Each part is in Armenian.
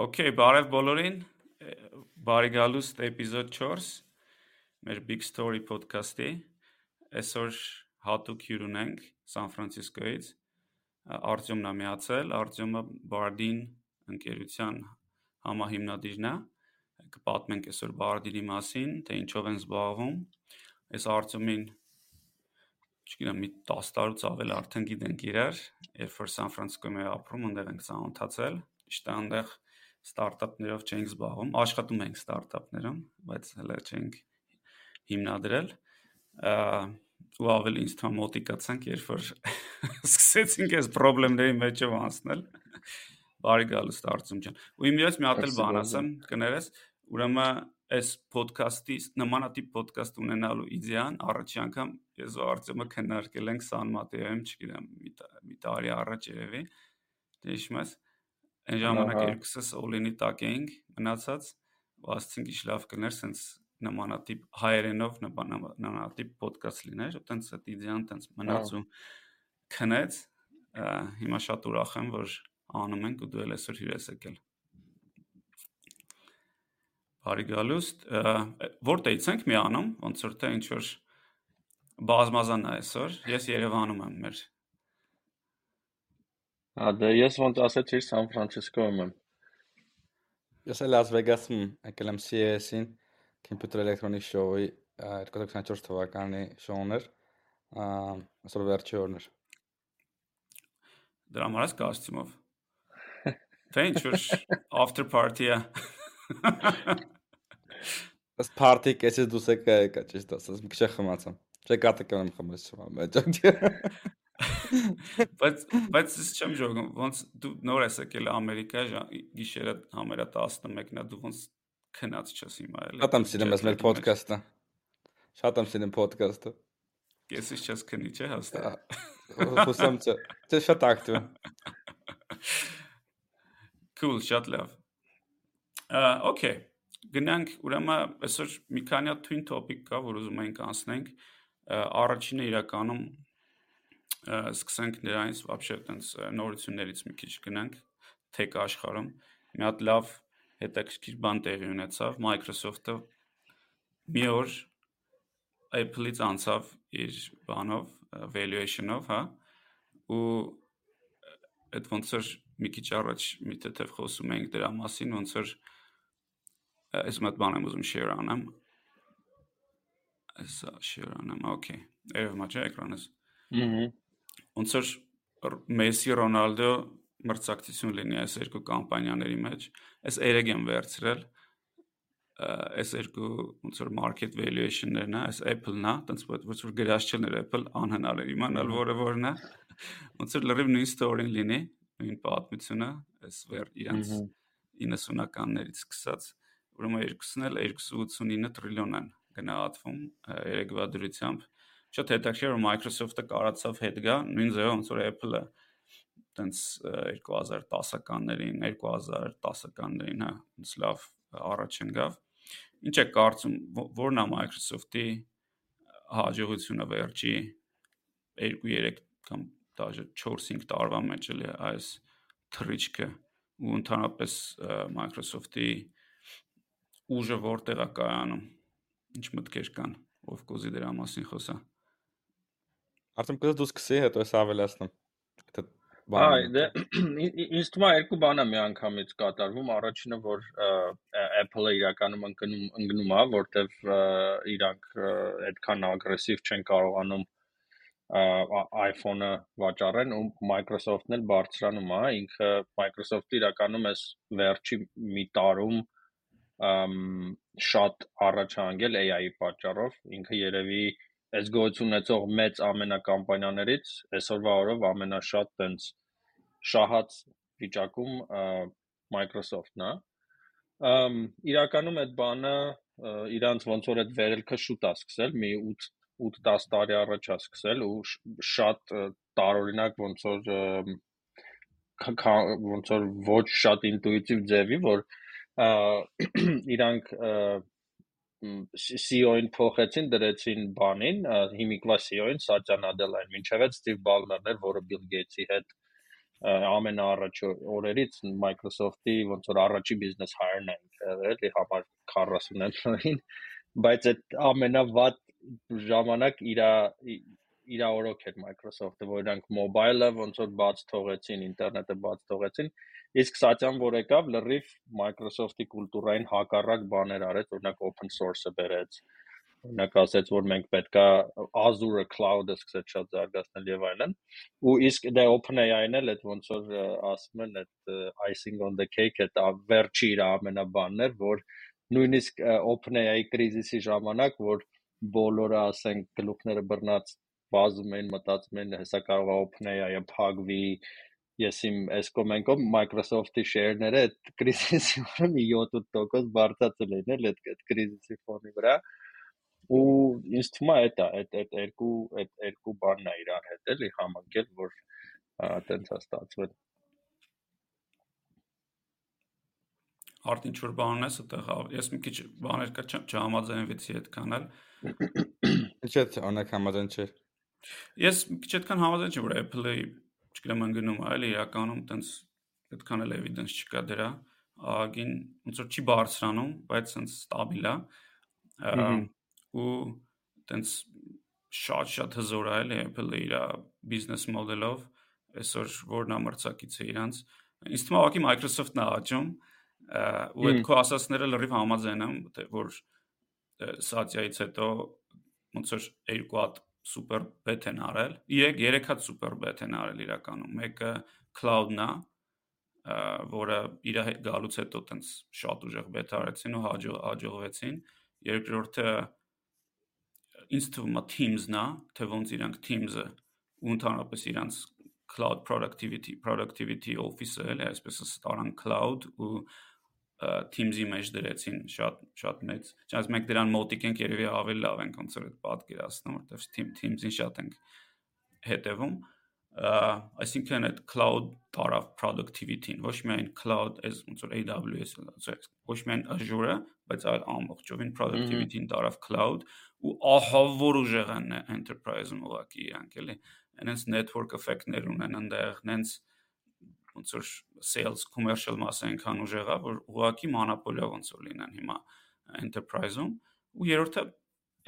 Okay, բարև բոլորին։ Բարի գալուստ էպիզոդ 4 մեր Big Story podcast-ի։ Այսօր հատուկ հյուր ունենք Սան Ֆրանցիսկոից։ Արտյոմն է միացել, Արտյոմը Bardin ընկերության համահիմնադիրն է։ Կպատմենք այսօր Bardin-ի մասին, թե ինչով են զբաղվում։ Այս Արտյոմին չգիտեմ, մի 10 տարուց ավել արդեն գիտենք իրար, երբ որ Սան Ֆրանցիսկոյում է ապրում, այնտեղ ենք ծանոթացել։ Իշտա այնտեղ ստարտափներով չենք զբաղվում, աշխատում ենք ստարտափներում, բայց հələ չենք հիմնադրել։ ու ավելի ինձ թվում մոտիկացանք, երբ որ սկսեցինք այս խնդիրների մեջով անցնել։ Բարի գալուստ Արծում ջան։ Ու իմ ես մի հատ էլ բան ասեմ, կներես, ուրեմն այս ոդքասթի նմանատիպ ոդքասթ ունենալու իդեան առաջի անգամ ես ու Արտյոմը քննարկել ենք Սան Մատեոյում, չգիտեմ, մի տարի առաջ երևի։ Դե հիշում ես, Այն ժամանակ երկուսս all-in-ի տակ էինք մնացած, ու ասցինք իշ լավ կներ, սենց նմանատիպ հայերենով նմանատիպ ոդկաստ լիներ, ու տենց այդ իդեան տենց մնաց ու քնեց։ Հիմա շատ ուրախ եմ, որ անում ենք ու դու էլ այսօր հյուրես եկել։ Բարի գալուստ։ Որտեղից ենք միանում, ոնց որ թե ինչ որ բազմազան է այսօր։ Ես Երևանում եմ մեր Հա դե ես ոնց ասեցի Սան Ֆրանցիսկոյում եմ։ Ես էլ Լաս Վեգասում եկել եմ CES-ին Computer Electronics Show-ի 2024 թվականի շոուներ, այսօր վերջի օրն էր։ Դրա համար կոստյումով։ Թե ինչ որ after party-ը։ Ըստ party կեսից դուս եկա եկա ճիշտ ասած, մի քիչ խմացամ։ Չէ կատը կան խմած չեմ, բայց Բայց բայց ես չեմ ժողում, ոնց դու նոր ես եկել Ամերիկա, գիշերը համերա 11-ն է, դու ոնց քնած չես հիմա էլի։ Շատ եմ սիրում ես մեր ոդքասթը։ Շատ եմ սիրում ոդքասթը։ Կեսից չես քնի, չէ՞ հաստատ։ Հուսամ չէ։ Չէ շատ ակտիվ։ Cool, շատ լավ։ Okay, գնանք ուրեմն այսօր մի քանի հատ twin topic կա, որ ուզում ենք անցնենք։ Առաջինը իրականում սկսենք նրանից вообще տենց նորություններից մի քիչ գնանք tech աշխարհում մի հատ լավ հետաքրքիր բան տեղի ունեցավ Microsoft-ը մի օր Apple-ից անցավ իր բանով valuation-ով, հա ու այդ ոնց որ մի քիչ առաջ մի թեթև խոսում էինք դրա մասին, ոնց որ այս մոտ բան եմ ուզում share անեմ։ Այսա share անեմ, okay։ Երբ մաճա էկրանս։ Ահա ոնց որ Մեսսի, Ռոնալդո մրցակցություն լինի այս երկու կամպանիաների մեջ, այս երեք եմ վերցրել այս երկու ոնց որ market valuation-ներն է, այս Apple-ն է, տենց ոնց որ գրած չներ Apple անհնար է իմանալ որը որն է։ Ոնց որ լրիվ նույն story-ն լինի, նույն պատմությունը, այս վեր իրանց 90-ականներից սկսած, ուրեմն երկուսն էլ 289 տրիլիոն են գնահատվում երեկվա դրությամբ շատ հետաքրքիր որ Microsoft-ը կարացավ հետ գա, նույն ձևով ոնց որ Apple-ը տենց 2010-ականներին, 2010-ականներին, հա, տենց լավ առաջ ընկավ։ Ինչ է կարծում, որն է Microsoft-ի հաջողությունը վերջի 2-3 կամ դաժե 4-5 տարվա մեջ էլի այս թրիչքը ու ընդհանրապես Microsoft-ի ուժը որտեղ է կայանում։ Ինչ մտքեր կան, ով կոզի դրա մասին խոսա։ Արդեն կուզես դու սկսի, հետո ես ավելացնեմ։ Դա Այ դե ինձ թվում է երկու բան է մի անգամից կատարվում։ Առաջինը որ Apple-ը իրականում ընկնում ընկնում է, որտեվ իրանք այդքան ագրեսիվ չեն կարողանում iPhone-ը վաճառեն ու Microsoft-ն էլ բարձրանում է, ինքը Microsoft-ը իրականում էս վերջի մի տարում շատ առաջ AI-ի պատճառով, ինքը երևի այս գոյություն ունեցող մեծ ամենակամպանիաներից այսօրվա օրով ամենաշատ տենց շահած վիճակում Microsoft-ն է։ Ամ իրականում այդ բանը իրանց ոնց որ այդ վերելքը շուտ է սկսել, մի 8 8-10 տարի առաջ է սկսել ու շատ տարօրինակ ոնց որ ոնց որ ոչ շատ ինտուիտիվ ձևի, որ իրանք CEO-ին փոխեցին, դրեցին բանին, հիմիկվա CEO-ին Սատյա Նադելային, ինչև այդ Ստիվ Բալմերն էր, որը Bill Gates-ի հետ ամենաառաջ օրերից Microsoft-ի ոնց որ առաջի business hire-ն են եղել, համար 40 employee-ին, բայց այդ ամենավատ ժամանակ իրա իրա օրոք էր Microsoft-ը, որ իրանք mobile-ը ոնց որ բաց թողեցին, ինտերնետը բաց թողեցին, իսկ Սատյան որ եկավ, լրիվ Microsoft-ի կուլտուրային հակառակ բաներ արեց, օրինակ open source-ը բերեց, օրինակ ասեց, որ մենք պետքա Azure cloud-ը սկսեց շատ զարգացնել եւ այլն։ Ու իսկ դե OpenAI-ն էլ այդ ոնց որ ասում են այդ icing on the cake այդ վերջի իր ամենաբանն էր, որ նույնիսկ OpenAI կրիզիսի ժամանակ, որ բոլորը ասենք գլուխները բռնած վազում են, մտածում են, հեսա կարող է OpenAI-ը փակվի, ես իմ այս կոմենկով Microsoft-ի շեյրները այդ կրիզիսի վրա մի 7-8% բարձրացել են էլ այդ այդ կրիզիսի ֆոնի վրա ու ինձ թվում է այդ այդ այդ երկու այդ երկու բանն է իրար հետ էլի համընկել որ այտենց է ստացվել Արդ ինչ որ բան ունես այդտեղ ես մի քիչ բաներ կա չհամաձայնվեցի այդքան էլ Ինչ է օրինակ համաձայն չէ Ես մի քիչ այդքան համաձայն չեմ, որ Apple-ը, չգիտեմ, ընկնում էլի իրականում տենց այդքան էլ evidence չկա դրա։ Ագին ոնց որ չի բարձրանում, բայց տենց ստաբիլ է։ ու տենց շատ-շատ հզոր է էլի Apple-ը իր business model-ով, այսօր որն է մրցակիցը իրանց։ Ինձ թվում է ուղղակի Microsoft-ն է աճում ու այդ քո ասածները լրիվ համաձայն եմ, որ Satya-ից հետո ոնց որ երկու հատ սուպեր բեթ են արել։ 3 3 հատ սուպեր բեթ են արել իրականում։ Մեկը cloud-ն է, որը իր հետ գալուց հետո տենց շատ ուժեղ բեթ արեցին ու հաջող հաջողվեցին։ Երկրորդը ինձ թվում է Teams-ն է, թե ոնց իրանք Teams-ը ու ընդհանրապես իրանք cloud productivity productivity office-ը էլ է, այսպես ասած, cloud ու Teams-ի մեջ դրեցին շատ շատ մեծ։ Չնայած մենք դրան մոտիկ ենք երևի ավելի լավ ենք ոնց որ այդ պատկերացնում, որտեղ Teams-ին շատ ենք հետևում այսինքն այդ cloud տարավ productivity-ին, ոչ միայն cloud as ոնց որ AWS-ը, ոչ միայն Azure-ը, բայց այլ ամբողջովին productivity-ին տարավ cloud ու ահա որ ուժեղ են enterprise-ում ուղակի իրանք էլի, այնց network effect-ներ ունեն այնտեղ, այնց ոնց որ sales commercial մասը այնքան ուժեղ է, որ ուղակի monopoly ոնց որ լինեն հիմա enterprise-ում ու երրորդը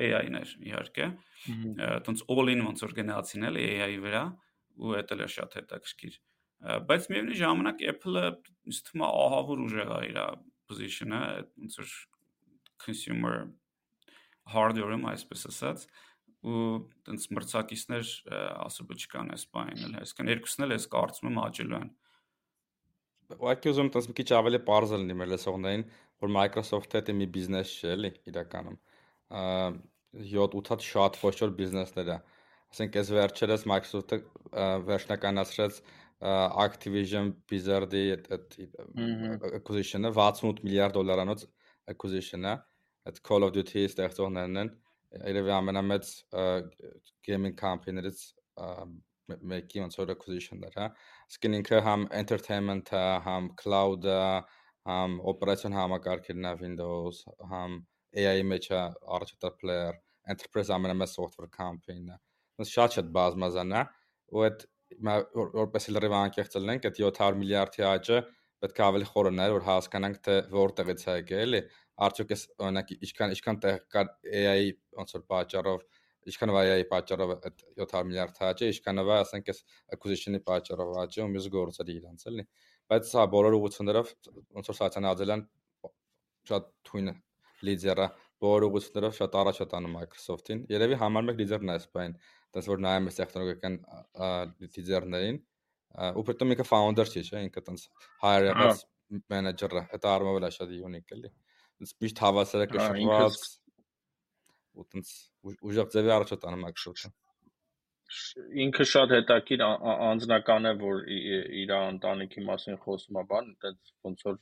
AI-ն էր իհարկե։ Ոնց all-in ոնց որ գնացին էլ AI-ի վրա ու դա էլ է շատ հետաքրքիր։ Բայց միևնույն ժամանակ Apple-ը ինձ թվում է ահա որ ուժեղ է իր position-ը, ոնց որ consumer hardware-ում այսպես ասած ու տենց մրցակիցներ ասոբը չկան այս բանին էլ այսինքն երկուսն էլ էս կարծում եմ աճելու են ուղղակի ուզում տես մի քիչ ավելի པարզ լինի մեր լսողներին, որ Microsoft-ը դա մի բիզնես չէ, էլի, իրականում։ 7-8 շատ ոչ որ բիզնեսներ է։ Ասենք այս վերջերս Microsoft-ը վերջնականացրեց Activision Blizzard-ի այդ acquisition-ը 68 միլիարդ դոլարանոց acquisition-ը, այդ Call of Duty-ի ստեղծողներն են, երևի ամենամեծ gaming company-ներից մեկի ոնց որ acquisition-ներ, հա։ Իսկին ինքը համ entertainment-ը, համ cloud-ը, համ օպերացիոն համակարգերն է Windows, համ AI-ի մեջ է առաջատար player, enterprise ամենամեծ software company-ն է։ Ոնց շատ-շատ բազմազան է, ու այդ որպես լրիվ անկեղծ լինենք, այդ 700 միլիարդի աճը պետք է ավելի խորը նայել, որ հասկանանք թե որտեղից է եկել, էլի։ Արդյոք էս օրինակ ինչքան ինչքան տեղ կար AI-ի ոնց որ պատճառով ինչքանով AI-ի պատճառով այդ 700 միլիարդ հաճը, ինչքանով ասենք էս acquisition-ի պատճառով հաճը ու մյուս գործերի իրանց էլի։ Բայց սա բոլոր ուղղություններով ոնց որ Սաթյան Ադելյան շատ թույն լիդերը բոլոր ուղղություններով շատ առաջ է տանում Microsoft-ին։ Երևի համար մեկ լիդերն է սպայն, այնպես որ նայում ես տեխնոլոգիական լիդերներին, ու պրտում ինքը founder չի, չէ, ինքը տոնց hire-ած մենեջերը, դա արմավելա շատ unique էլի։ Միշտ հավասարակշռված ու տոնց ուժեղ ձևի առաջ է տանում Microsoft-ը։ Ինքը շատ հետաքրիր անձնական է, որ իր ընտանիքի մասին խոսում է բան, այդպես ոնց որ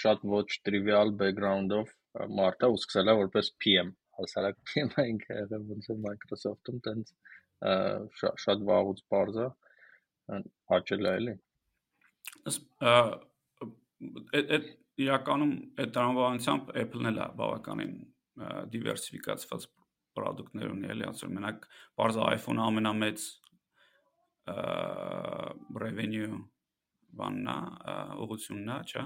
շատ ոչ trivial background-ով մարդը ու սկսել է որպես PM, հասարակ PM-ը ինքը եղել ոնց որ Microsoft-ում տենց շատ վաղուց բարձա աճել է էլի։ Այդ իրականում այդ տրամաբանությամբ Apple-ն էլ է բավականին դիվերսիֆիկացված product-ներ ունի, էլի, ասում մենակ բարձ iPhone-ը ամենամեծ revenue բաննա ուղությունն է, չէ՞,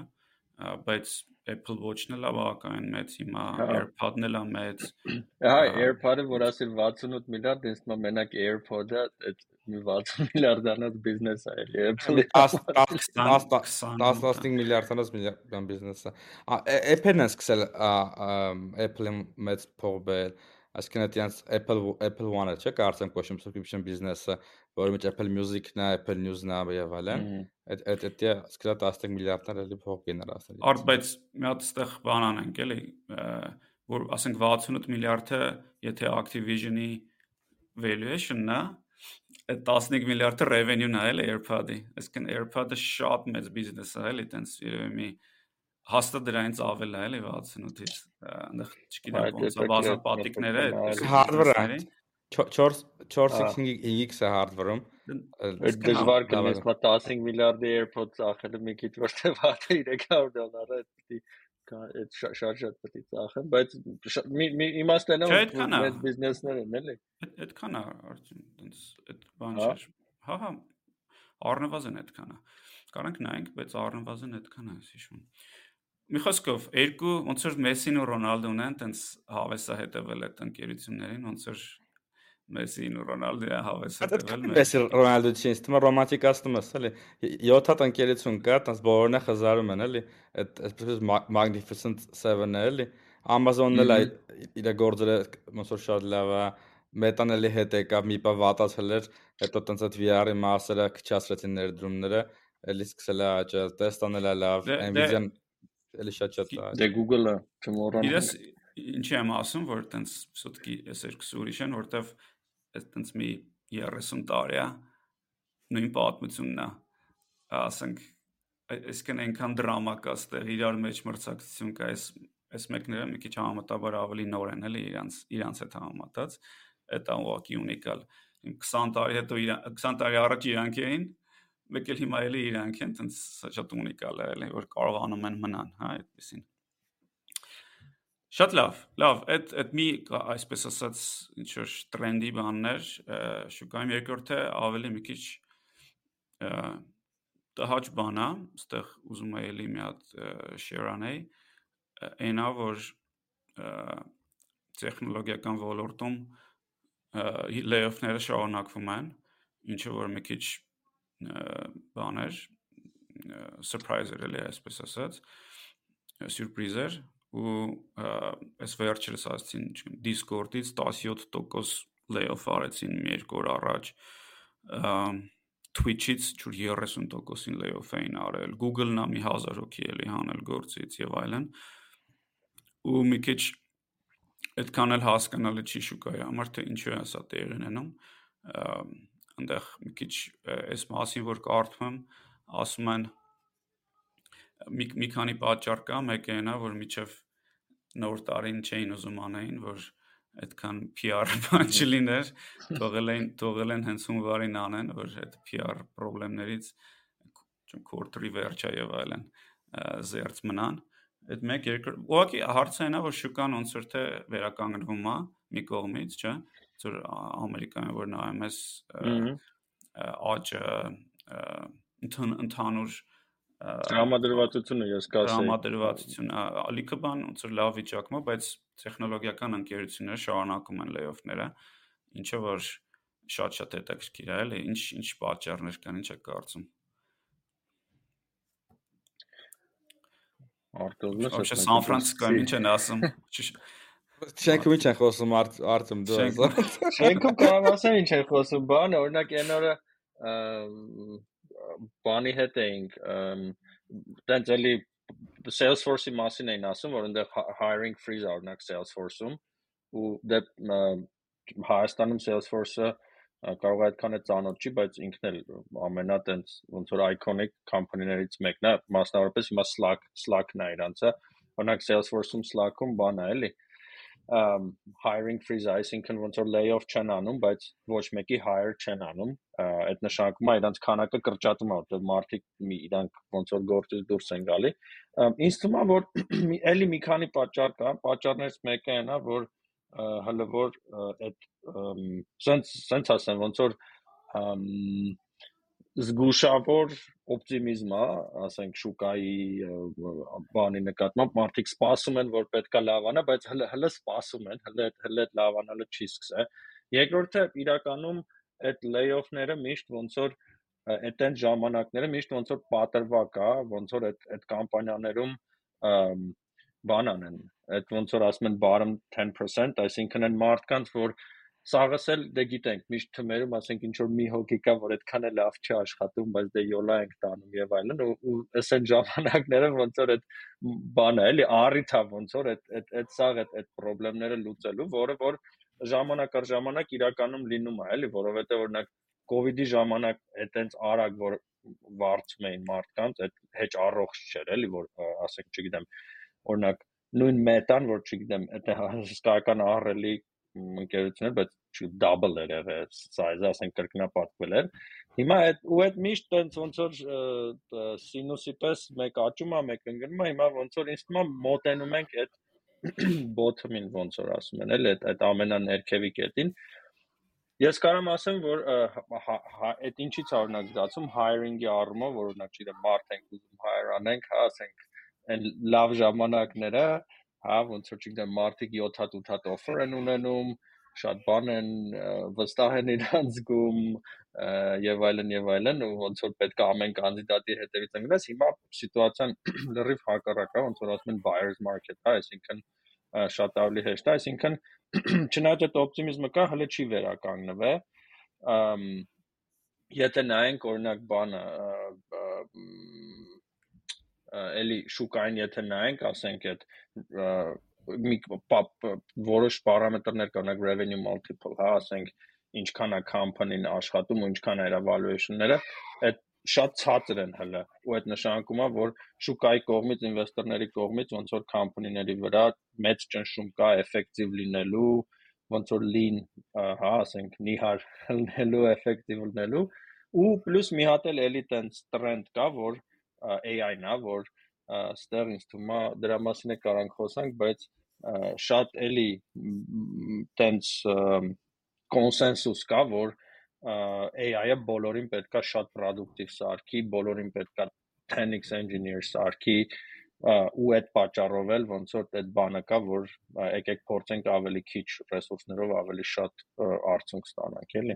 բայց Apple Watch-ն էլ բավականին մեծ հիմա, AirPod-ն էլ է մեծ։ Հա, AirPod-ը, որ ասել 68 միլիարդ, ինձ թվում է մենակ AirPod-ը այդ մի 60 միլիարդանոց բիզնես է, էլի Apple-ի 10 10 20 10 15 միլիարդանոց միլիարդ բիզնեսը։ Apple-ն է սկսել Apple-ը մեծ փողբել, այսինքն այդ Apple Apple One-ը չէ՞ կարծեմ կոչում subscription business-ը, որի մեջ Apple Music-ն է, Apple News-ն է եւ այլն։ Այդ այդ այդ սկսել 10 միլիարդներ էլի փող գեներացնել։ Արդ բայց մի հատ ստեղ բան անենք էլի, որ ասենք 68 միլիարդը, եթե Activision-ի valuation-ն է, այդ 15 միլիարդը revenue-ն է էլի AirPod-ի։ Այսինքն AirPod-ը շատ մեծ բիզնես է էլի, տենց մի հաստատ դրանից ավել է էլի 68-ից։ Այնտեղ չգիտեմ ոնց է բազա պատիկները Hardware-ը 4 4x5x է hardware-ում։ Այդ դժվար կլինի, մա 15 միլիարդի AirPod ծախելը մի քիչ որտեղ վատը 300 դոլար է, պետք է այդ շատ-շատ պետք է ծախեն, բայց մի իմաստն է որ մեծ բիզնեսներ են, էլի։ Այդքան է, արդյոք, տենց այդ բան չէ։ Հա, հա, առնվազն այդքան է։ Կարանք նայենք, բայց առնվազն այդքան է, հիշում։ Մի խոսքով, երկու ոնց որ Մեսին ու Ռոնալդոն են, տենց հավեսա հետևել այդ ընկերություններին, ոնց որ Մեսին ու Ռոնալդոյը հավես հետևել։ Մեսի Ռոնալդո չի, ինձ թվում է ռոմանտիկացնում ես, էլի։ 7 հատ ընկերություն կա, տես բոլորն է խզարում են, էլի։ Այդ այսպես Magnificent 7-ը, էլի։ Amazon-ն էլ իր գործերը ոնց որ շատ լավ է։ Մետան էլի հետ եկավ, մի բա վատացել էր, հետո տենց այդ VR-ի մասերը քչացրեցին ներդրումները, էլի սկսել է աճել, տեստան էլ է լավ, դե- Nvidia-ն էլի շատ-շատ է։ Դե Google-ը չմոռանանք։ Իրես ինչի եմ ասում, որ տենց սուտկի էս երկու ուրիշ են, որտեվ այդ տենց մի 30 տարի է նույն պատմությունն է ասենք այսքան այնքան դրամա կա ստեղ իրար մեջ մրցակցություն կա այս այս մեկները մի քիչ համեմատաբար ավելի նոր են էլի իրանց իրանց հետ համեմատած այդ ուղղակի ունիկալ 20 տարի հետո 20 տարի առաջ իրանք էին մեկ էլ հիմա էլի իրանք են տենց շատ ունիկալ էլի որ կարողանում են մնան հա այդպեսին Շատ լավ, լավ, այդ այդ մի այսպես ասած ինչ որ տրենդի բաններ շուկայում երկրորդը ավելի մի քիչ տհաճ բան է, այստեղ ուզում եմ էլի մի հատ share անեի, այնա որ տեխնոլոգիական ոլորտում layoff-ները շարունակվում են, ինչը որ մի քիչ բաներ surprise-էր էլի այսպես ասած, սյուրպրիզեր ու այս վերջերս չգիտեմ, Discord-ից 17% layoff արեցին մի երկու օր առաջ Twitch-ից ճուր 30%-ին layoff էին արել, Google-ն ա մի 1000 հոգի էլի հանել գործից եւ այլն։ Ու մի քիչ այդքան էլ հասկանալի չի շուկայի համար թե ինչու է սա տեղի ունենում։ Այնտեղ մի քիչ այս մասին որ կարդում եմ, ասում են մի մի քանի պատճառ կա, մեկը այնա, որ միջև նոր տարին չէին ուզում անային, որ այդքան PR բան չլիներ, թողել են թողել են հենց հունվարին անեն, որ այդ PR խնդիրներից quarter-ի վերջը եւ այլն զերծ մնան։ Այդ մեկ երկր ուղղակի հարցը այնա, որ շուկան ոնց որ թե վերականգնվում է մի կողմից, չէ՞, որ Ամերիկայում որ նայում ես աճը ընդհանուր Տրամադրվածությունը ես կասեի։ Տրամադրվածությունը ալիքը բան ոնց որ լավ վիճակում է, բայց տեխնոլոգիական ընկերությունները շարունակում են layoff-ները, ինչը որ շատ-շատ հետաքրքիր է, էլի, ինչ ինչ պատճառներ կան, ինչ է կարծում։ Արտոզնը Ոչ Սան Ֆրանցիսկոյում ինչ են ասում։ Շենքում ինչ են խոսում Արտեմ դու։ Շենքում կարող ասեմ ինչ են խոսում, բան, օրինակ այն օրը բանի հետ էինք տենց էլի Salesforce-ի մասին էին ասում, որ այնտեղ hiring freeze օրինակ Salesforce-ում ու դե Հայաստանում Salesforce-ը կարող է այդքան է ծանոթ չի, բայց ինքն էլ ամենա տենց ոնց որ iconic company-ներից մեկն է, մասնավորապես հիմա Slack Slack-ն է իրանցը, օրինակ Salesforce-ում Slack-ում բան է, էլի hiring freeze այսինքն ոնց որ layoff չեն անում, բայց ոչ մեկի hire չեն անում։ Այդ նշանակում է իրանց քանակը կրճատում է, որտեղ մարդիկ իրանք ոնց որ գործից դուրս են գալի։ Ինձ թվում է, որ էլի մի քանի պատճառ կա։ Պատճառներից մեկը այն է, որ հələ որ այդ սենց սենց ասեմ, ոնց որ զգուշավոր օպտիմիզմ է, ասենք շուկայի բանի նկատմամբ մարդիկ սպասում են, որ պետքա լավանա, բայց հələ հələ սպասում են, հələ հələ լավանալը չի սկսե։ Երկրորդը իրականում այդ layoff-ները միշտ ոնց որ այդտեն ժամանակները միշտ ոնց որ պատրվակ է, ոնց որ այդ այդ կամպանիաներում բան անեն, այդ ոնց որ ասում են bottom 10%, այսինքն այն մարդկանց, որ Սաղս էլ դե գիտենք, միշտ թմերում, ասենք ինչ որ մի հոգի կա, որ այդքան է լավ չի աշխատում, բայց դե յոլա ենք տանում եւ այլն, ու այն ժամանակները ոնց որ այդ բանը էլի առիթա ոնց որ այդ այդ այդ սաղ այդ այդ խնդիրները լուծելու, որը որ ժամանակ առ ժամանակ իրականում լինում է, էլի, որովհետեւ օրինակ իդի ժամանակ այտենց արագ որ վարձում էին մարդկանց, այդ հեչ առողջ չէր, էլի, որ ասենք, չգիտեմ, օրինակ նույն մետան, որ չգիտեմ, այդ հսկայական ահռելի ընկերություններ, բայց double էր եղել size-ը, ասենք կրկնապատկվել էր։ Հիմա այդ ու այդ միշտ տենց ոնց որ սինուսի պես մեկ աճում է, մեկ ընկնում է, հիմա ոնց որ ինձ թվում է մոտենում ենք այդ bottom-ին ոնց որ ասում են, էլ այդ այդ ամենաներքևի կետին։ Ես կարամ ասեմ, որ այդ ինչից օրինակ զգացում hiring-ի առումով, որ օրինակ չգիտեմ, մարդ ենք ուզում hire անենք, հա, ասենք այն լավ ժամանակները, հա, ոնց որ չգիտեմ, մարդիկ 7 հատ 8 հատ offer են ունենում, շատ բան են վստահ են իրանց զգում եւ այլն եւ այլն ու ոնց որ պետք է ամեն կանդիդատի հետևից ընկնես հիմա սիտուացիան լրիվ հակառակ է ոնց որ ասում են buyers market հա այսինքն շատ ավելի հեշտ է այսինքն չնայած այդ օպտիմիզմը կա հələ չի վերականգնվել եթե նայենք օրինակ բանը էլի շուկային եթե նայենք, ասենք այդ մի որոշ պարամետրներ կա, օրինակ revenue multiple, հա, ասենք ինչքան է company-ն աշխատում ու ինչքան է իր valuation-ները, այդ շատ ցածր են հələ ու այդ նշանակում է որ շուկայի կողմից ինվեստորների կողմից ոնց որ company-ների վրա մեծ ճնշում կա effective լինելու ոնց որ lean հա ասենք նիհար լինելու effective լինելու ու պլյուս մի հատ էլ էլի տենց տրենդ կա որ AI-ն է, որ ստեղ ինձ թվում է դրա մասին է կարանք խոսանք, բայց շատ էլի տենց կոնսենսուս կա, որ AI-ը բոլորին պետքա շատ productive սարքի, բոլորին պետքա 10x engineer սարքի ու այդ պատճառով էլ ոնց որ այդ բանը կա, որ եկեք փորձենք ավելի քիչ ռեսուրսներով ավելի շատ արդյունք ստանանք, էլի։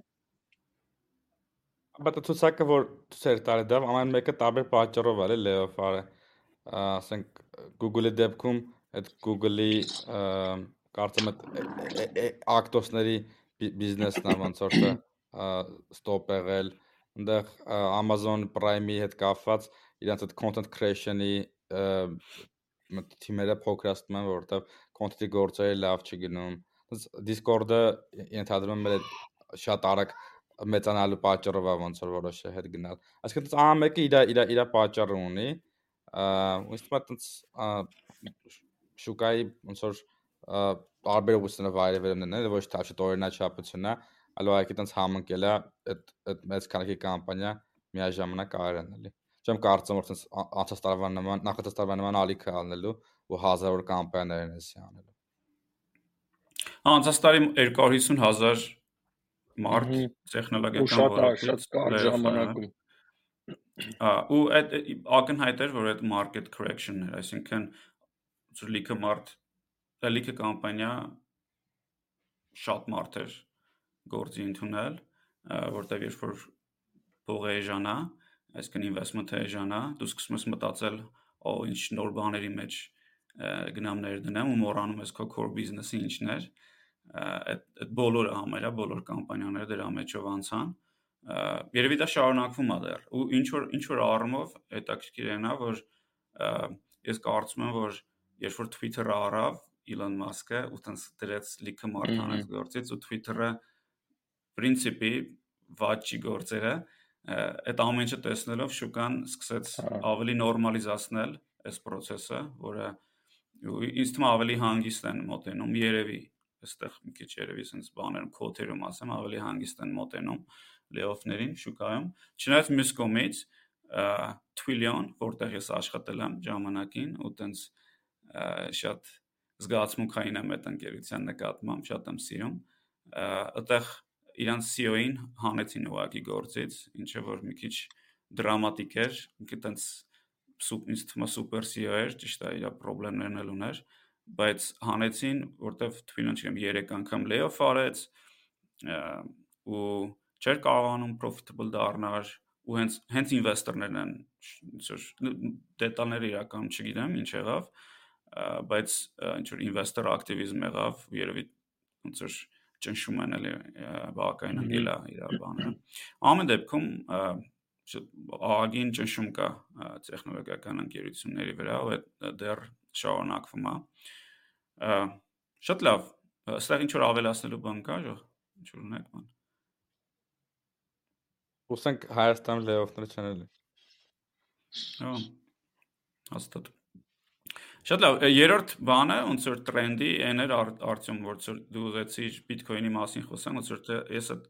Բայց ցուցակը որ ցեր տարի դա ամեն մեկը տարբեր պատճառով է layoff արը։ Ասենք Google-ի դեպքում այդ Google-ի կարծեմ այդ ակտոսների բիզնեսն է ոնց որ ստոպ եղել։ Այնտեղ Amazon Prime-ի հետ կապված իրենց այդ content creation-ի թիմերը փոքրացնում են, որովհետև content-ի գործերը լավ չգնում։ Discord-ը ենթադրում մեր շատ արագ մեծանալու պատճառով է ոնց որ որոշը հետ գնալ։ Այսինքն ահա մեկը իր իր իր պատճառը ունի, թվում է տենց շուկայի ոնց որ տարբեր ուղղությունները վայրևերումներն են, ոչ թե շատ օրինաչափությունն է, այլ ուղղակի տենց համընկել է այդ այդ մեծ քանակի կամպանիա միաժամանակ կարել են էլի։ Չեմ կարծում որ տենց անցած տարվա նման նախացած տարվա նման ալիք է անելու ու հազարավոր կամպանիաներ են էսի անելու։ Անցած տարի 250 հազար մարդ տեխնոլոգիական ոլորտում շատ կարճ ժամանակում ու այդ ակնհայտ էր որ այդ market correction-ն էր այսինքն լիքը մարդ լիքը կամպանիա շատ մարդ էր գործի ընդունել որտեվ երբ որ փողը էժանա այսինքն investment-ը էժանա դու սկսում ես մտածել օ ինչ նոր բաների մեջ գնամներ դնեմ ու մոռանում ես քո core business-ը ինչն էր այդ այդ բոլորը համարյա բոլոր կամպանիաները դրա մեջով անցան երևի դա շարունակվում է դեռ ու ինչ որ ինչ որ առումով հետաքրքիր է նա որ ես կարծում եմ որ երբ որ Twitter-ը առավ Elon Musk-ը ու տենց դրեց լիքը մարդկանց գործից ու Twitter-ը principi վաճի գործերը այդ ամեն ինչը տեսնելով շուկան սկսեց հա։ ավելի նորմալիզացնել այս process-ը, որը ինձ թվում ավելի հանգիստ են մոտենում երևի այստեղ մի քիչ երևի sense բաներում կոթերում ասեմ ավելի հանգիստ են մոտենում լեոֆներին շուկայում չնայած մյուս կողմից թվիլիոն որտեղ ես աշխատել եմ ժամանակին ու տենց շատ զգացմունքային եմ այդ ընկերության նկատմամբ շատ եմ սիրում այդտեղ իրանց CEO-ին հանեցին ուղակի գործից, ինչը որ մի քիչ դրամատիկ էր, ինքը տենց ինձ թվում է սուպեր CEO էր, ճիշտ է, իր խնդիրներն էլ ուներ, բայց հանեցին, որտեվ թվին չեմ 3 անգամ layoff արեց ու չէր կարողանում profitable դառնալ ու հենց հենց ինվեստորներն են ինչ որ դետալները իրականում չգիտեմ ինչ եղավ բայց ինչ որ ինվեստոր ակտիվիզմ եղավ երևի ոնց որ ճնշում են էլի բակային անգել է իր բանը ամեն դեպքում աղագին ճնշում կա տեխնոլոգիական ընկերությունների վրա ու այդ դեռ շարունակվում է շատ լավ այստեղ ինչ որ ավելացնելու բան կա ժո ինչ որ ունեք բան Ուսանք Հայաստանում լեյոֆներ չեն էլի։ Հա։ Հաստատ։ Շատ լավ, երրորդ բանը, ոնց որ տրենդի, այն էր արդյոք ոնց որ դու ուզեցիր Bitcoin-ի մասին խոսանք, ոնց որ ես այդ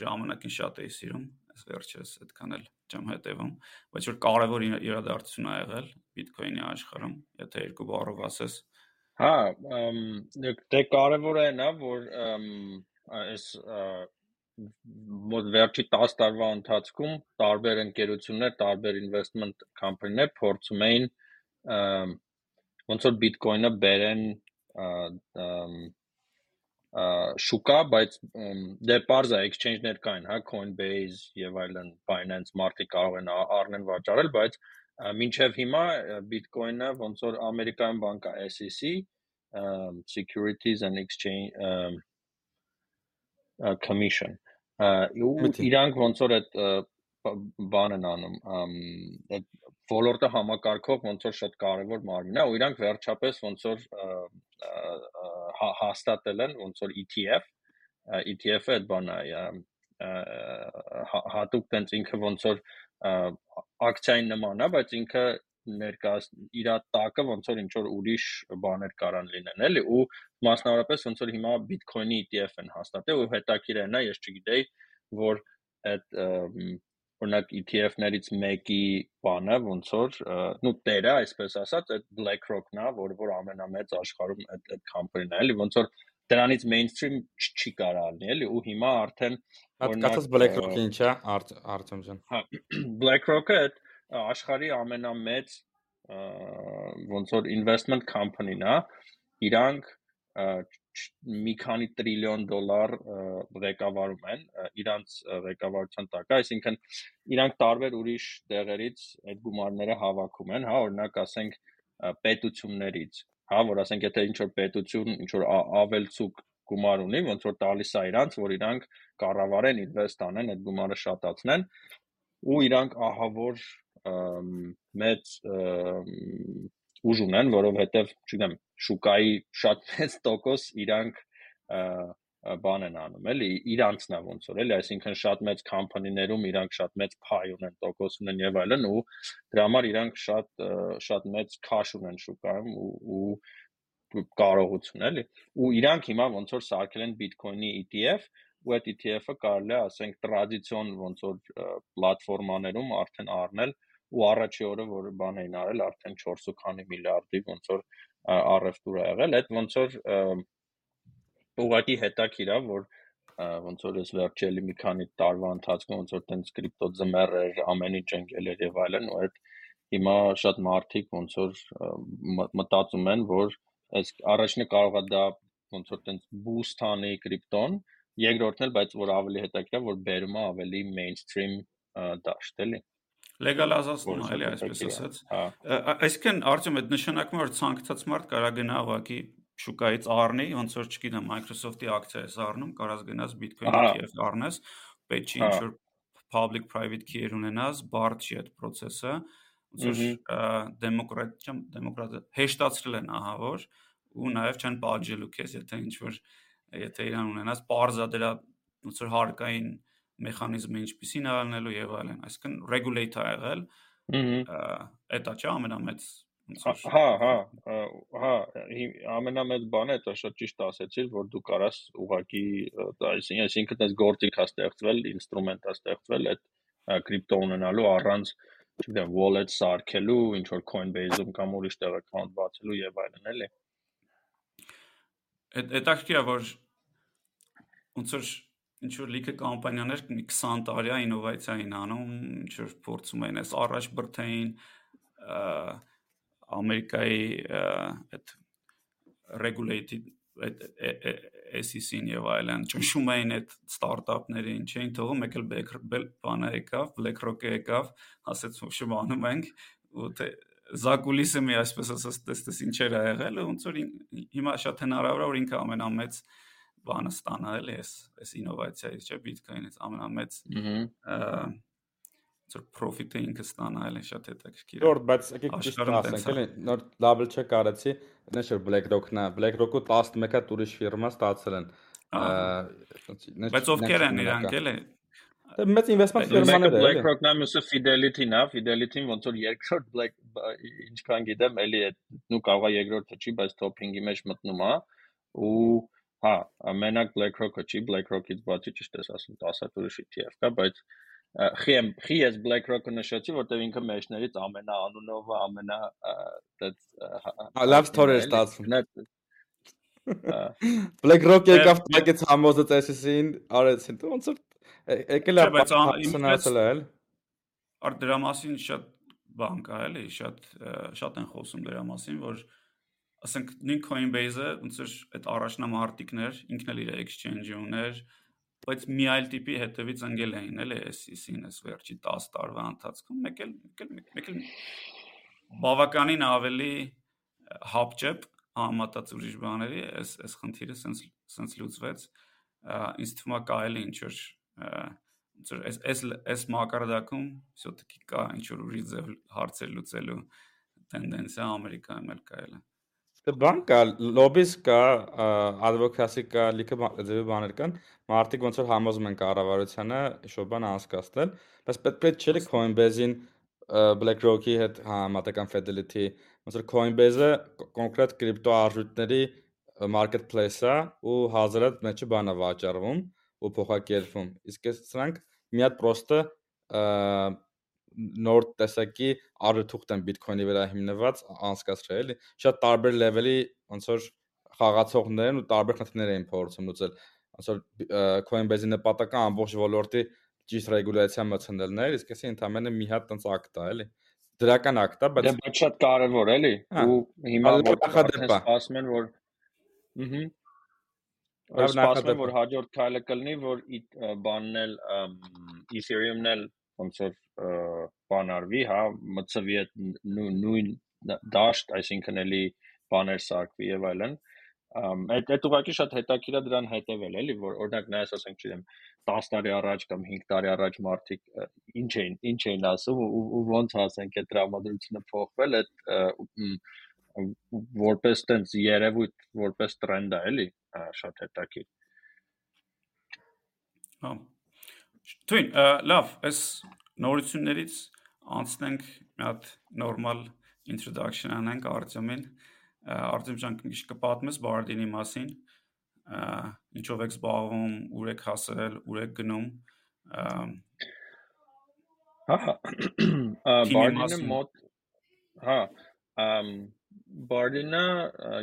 ժամանակին շատ էի սիրում, վերջերս այդքան էլ չեմ հետևում, բայց որ կարևոր իրադարձություն ա եղել Bitcoin-ի աշխարհում, եթե երկու բառով ասես։ Հա, դե կարևոր է նա, որ այս մոտ վերջի 10 տարվա ընթացքում տարբեր ընկերություններ, տարբեր investment company-ներ փորձում էին ոնց որ Bitcoin-ը բերեն շուկա, բայց դե parza exchange-ներ կային, հա, Coinbase եւ այլն, Binance, մարդիկ կարող են առնեն վաճառել, բայց մինչև հիմա Bitcoin-ը ոնց որ ամերիկյան բանկա SEC, Securities and Exchange Commission իրանք ոնց որ այդ բան են անում այդ ոլորտը համակարգող ոնց որ շատ կարևոր մարմին է ու իրանք վերջապես ոնց որ հաստատել են ոնց որ ETF ETF-ը այդ բանն է հատուկ տենց ինքը ոնց որ ակցիային նման է բայց ինքը ներկայաց իր տակը ոնց որ ինչ որ ուրիշ բաներ կարան լինեն էլի ու մասնավորապես ոնց որ հիմա Bitcoin-ի ETF են հաստատել ու հետաքրիր է նա ես չգիտեի որ այդ օրինակ ETF-ներից մեկի բանը ոնց որ նու տերը այսպես ասած այդ BlackRock-ն է որ որ ամենամեծ աշխարհում այդ այդ company-ն է էլի ոնց որ դրանից mainstream չի կարա լինի էլի ու հիմա արդեն օրինակ BlackRock-ը ինչ է Արտեմ ջան հա BlackRock-ը այդ աշխարհի ամենամեծ ոնց որ investment company-ն է, իրանք մի քանի տրիլիոն դոլար ղեկավարում են իրանց ղեկավարության տակ, այսինքն իրանք տարբեր ուրիշ տեղերից այդ գումարները հավաքում են, հա, օրինակ ասենք պետություններից, հա, որ ասենք եթե ինչ որ պետություն ինչ որ ավելցուկ գումար ունի, ոնց որ տալիս է իրանց, որ իրանք կառավարեն, ինվեստ անեն, այդ գումարը շատացնեն, ու իրանք ահավոր մեծ ուժ ունեն, որովհետև, չգիտեմ, շուկայի շատ մեծ տոկոս իրանք բան են անում, էլի, իրանցն է ոնց որ, էլի, այսինքն շատ մեծ կամփանիներում իրանք շատ մեծ փայ ունեն, տոկոս ունեն եւ այլն ու դրա համար իրանք շատ շատ մեծ քաշ ունեն շուկայում ու ու կարողություն էլի ու իրանք հիմա ոնց որ սարքել են Bitcoin-ի ETF ու այդ ETF-ը կարելի է ասենք տրադիցիոն ոնց որ պլատֆորմաներում արդեն առնել ու առաջի օրը որ բան էին արել արդեն 4 քանի միլիարդի ոնց որ առևտուր ա եղել այդ ոնց որ ուղղակի հետաքրքիր է որ ոնց որ ես վերջելի մի քանի տարվա ընթացքում ոնց որ տենց կրիպտո ձմեռ էր ամեն ինչ ընկել էր եւ այլն ու այդ հիմա շատ մարդիկ ոնց որ մտածում են որ այս առաջինը կարող է դա ոնց որ տենց բուստ անի կրիպտոն երկրորդն էլ բայց որ ավելի հետաքրքիր որ բերում է ավելի mainstream դաշտ էլի լեգալազացնում էլի այսպես ասած հա։ այսինքն արդյոք այդ նշանակում որ ցանկացած մարդ կարա գնա ուղակի շուկայից առնի ոնց որ չգիտեմ Microsoft-ի ակցիա է առնում կարաս գնաս Bitcoin-ի ETF առնես պետք չի ինչ որ public private key-եր ունենաս բարդ չի այդ process-ը ոնց որ դեմոկրատ չեմ դեմոկրատ հեշտացրել են ահա որ ու նաև չեն պատժելու քեզ եթե ինչ որ եթե իրան ունենաս parza դրա ոնց որ հարկային մեխանիզմը ինչպեսին է ալնելու եւ այլն, այսինքն regulate-ա եղել։ Ահա։ Էտա չէ ամենամեծ Հա, հա, հա, ամենամեծ բանը դա շատ ճիշտ ասեցիր, որ դու կարաս ուղակի, այսինքն, այսինքն այս գործիք հա ստեղծվել, ինստրումենտ հա ստեղծվել այդ կրիպտո ունենալու առանց, չգիտեմ, wallet սարքելու, ինչ որ Coinbase-ում կամ ուրիշ տեղ account բացելու եւ այլն, էլի։ Այդ հետաքրքիր է, որ ոնց որ ինչ որ լիքը կամպանիաներ 20 տարի է ինովացիային անում, ինչ որ փորձում են այս առաջ բրթային Ամերիկայի այդ regulated այդ SEC-ին եւ այլն ճնշում էին այդ ստարտափներին, չէին թողում, մեկ էլ բանը եկավ, BlackRock-ը եկավ, ասեց շուտանում ենք ու թե զակուլիսը մի այսպես ասած տեստես ինչեր ա եղել ոնց որ հիմա շատ հնարավոր է որ ինքը ամենամեծ բանը ստանա էլի էս էս ինովացիայից չէ Bitcoin-ից ամենամեծ ծոր profit-ը ինքը ստանա էլի շատ հետաքրքիր։ Որդ, բայց եկեք ճիշտ ասենք էլի նոր double check արեցի, չէ BlackRock-ն է, BlackRock-ը 11-ը ուրիշ ֆիրմա ստացել են։ Բայց ովքեր են իրանք էլի Դե մեծ investment ֆիրմաներ է։ BlackRock-ն է, մյուսը Fidelity-ն է, Fidelity-ն ոնց որ երկրորդ Black ինչքան գիտեմ, էլի է, նու կարող է երկրորդը չի, բայց top-ing-ի մեջ մտնում է ու Հա, մենակ BlackRock-ը չի, BlackRock-ից բացի ճիշտ ես ասում, 10 ուրիշ ETF կա, բայց խի եմ, խի ես BlackRock-ը նշեցի, որտեղ ինքը մեջներից ամենաանունովը, ամենա այդ լավ story է ստացվում։ BlackRock-ը եկավ տակեց համոզեց SEC-ին, արեցին։ Ոնց որ եկել է պարսոնացել էլ։ Ար դրա մասին շատ բան կա էլի, շատ շատ են խոսում դրա մասին, որ ասենք նույն Coinbase-ը ոնց որ այդ առաջնամարտիկներ, ինքն էլ իր exchange-ը ուներ, բայց մի այլ տիպի հետևից ընկել էին, էլի SEC-ին էս վերջի 10 տարվա ընթացքում, մեկ էլ մեկ էլ մեկ էլ բավականին ավելի հապճեպ համատած ուրիշ բաների, այս այս խնդիրը սենց սենց լուծվեց։ Ինձ թվում է կարելի ինչ որ ոնց որ այս այս այս մակարդակում всё-таки կա ինչ որ ուրիշ ձև հարցեր լուծելու տենդենսիա Ամերիկայում էլ կա էլի։ Դե բան կա, լոբիս կա, advocacy կա, լիքը ձևի բաներ կան։ Մարդիկ ոնց որ համոզում են կառավարությանը ինչ-որ բան անցկացնել, բայց պետք չէ Coinbase-ին BlackRock-ի հետ համատական Fidelity, ոնց որ Coinbase-ը կոնկրետ կրիպտո արժույթների marketplace-ա ու հազարդ մեջը բանա վաճառվում ու փոխակերպվում։ Իսկ այս սրանք մի հատ պրոստը նոր տեսակի առթուղթ են Bitcoin-ի վրա հիմնված անցկացրել, էլի։ Շատ տարբեր level-ի ոնց որ խաղացողներ են ու տարբեր խնդիրներ են փորձում լուծել։ Ոնց որ Coinbase-ի նպատակը ամբողջ ոլորտի ճիշտ ռեգուլյացիա մտցնելն է, իսկ էսի ընդամենը մի հատ տենց ակտ է, էլի դրական ակտ է, բայց Դե բայց շատ կարևոր էլի։ Ու հիմա ասում են որ Ահա Այս սպասում որ հաջորդ քայլը կլինի, որ բանն էլ Ethereum-ն էլ ոնց որ բան արվի, հա, մցվի այդ նույն դաշտ, այսինքն էլի բաներ սարքվի եւ այլն այդ այդ ուղղակի շատ հետաքրքիր է դրան հետևել էլի որ օրինակ նայես ասենք չգիտեմ 10 տարի առաջ կամ 5 տարի առաջ մարդիկ ինչ էին ինչ էին ասում ու ոնց ասենք այդ տրամադրությունը փոխվել այդ որպես տենց երևույթ որպես տրենդ է էլի շատ հետաքրքիր հա Թույն, լավ, այս նորություններից անցնենք մի հատ նորմալ introduction անենք Արտյոմին։ Արտյոմ ջան, ինչ կպատմես Bardini մասին, ինչով եք զբաղվում, ուր եք հասել, ուր եք գնում։ Հա, Bardini մոտ հա, Bardina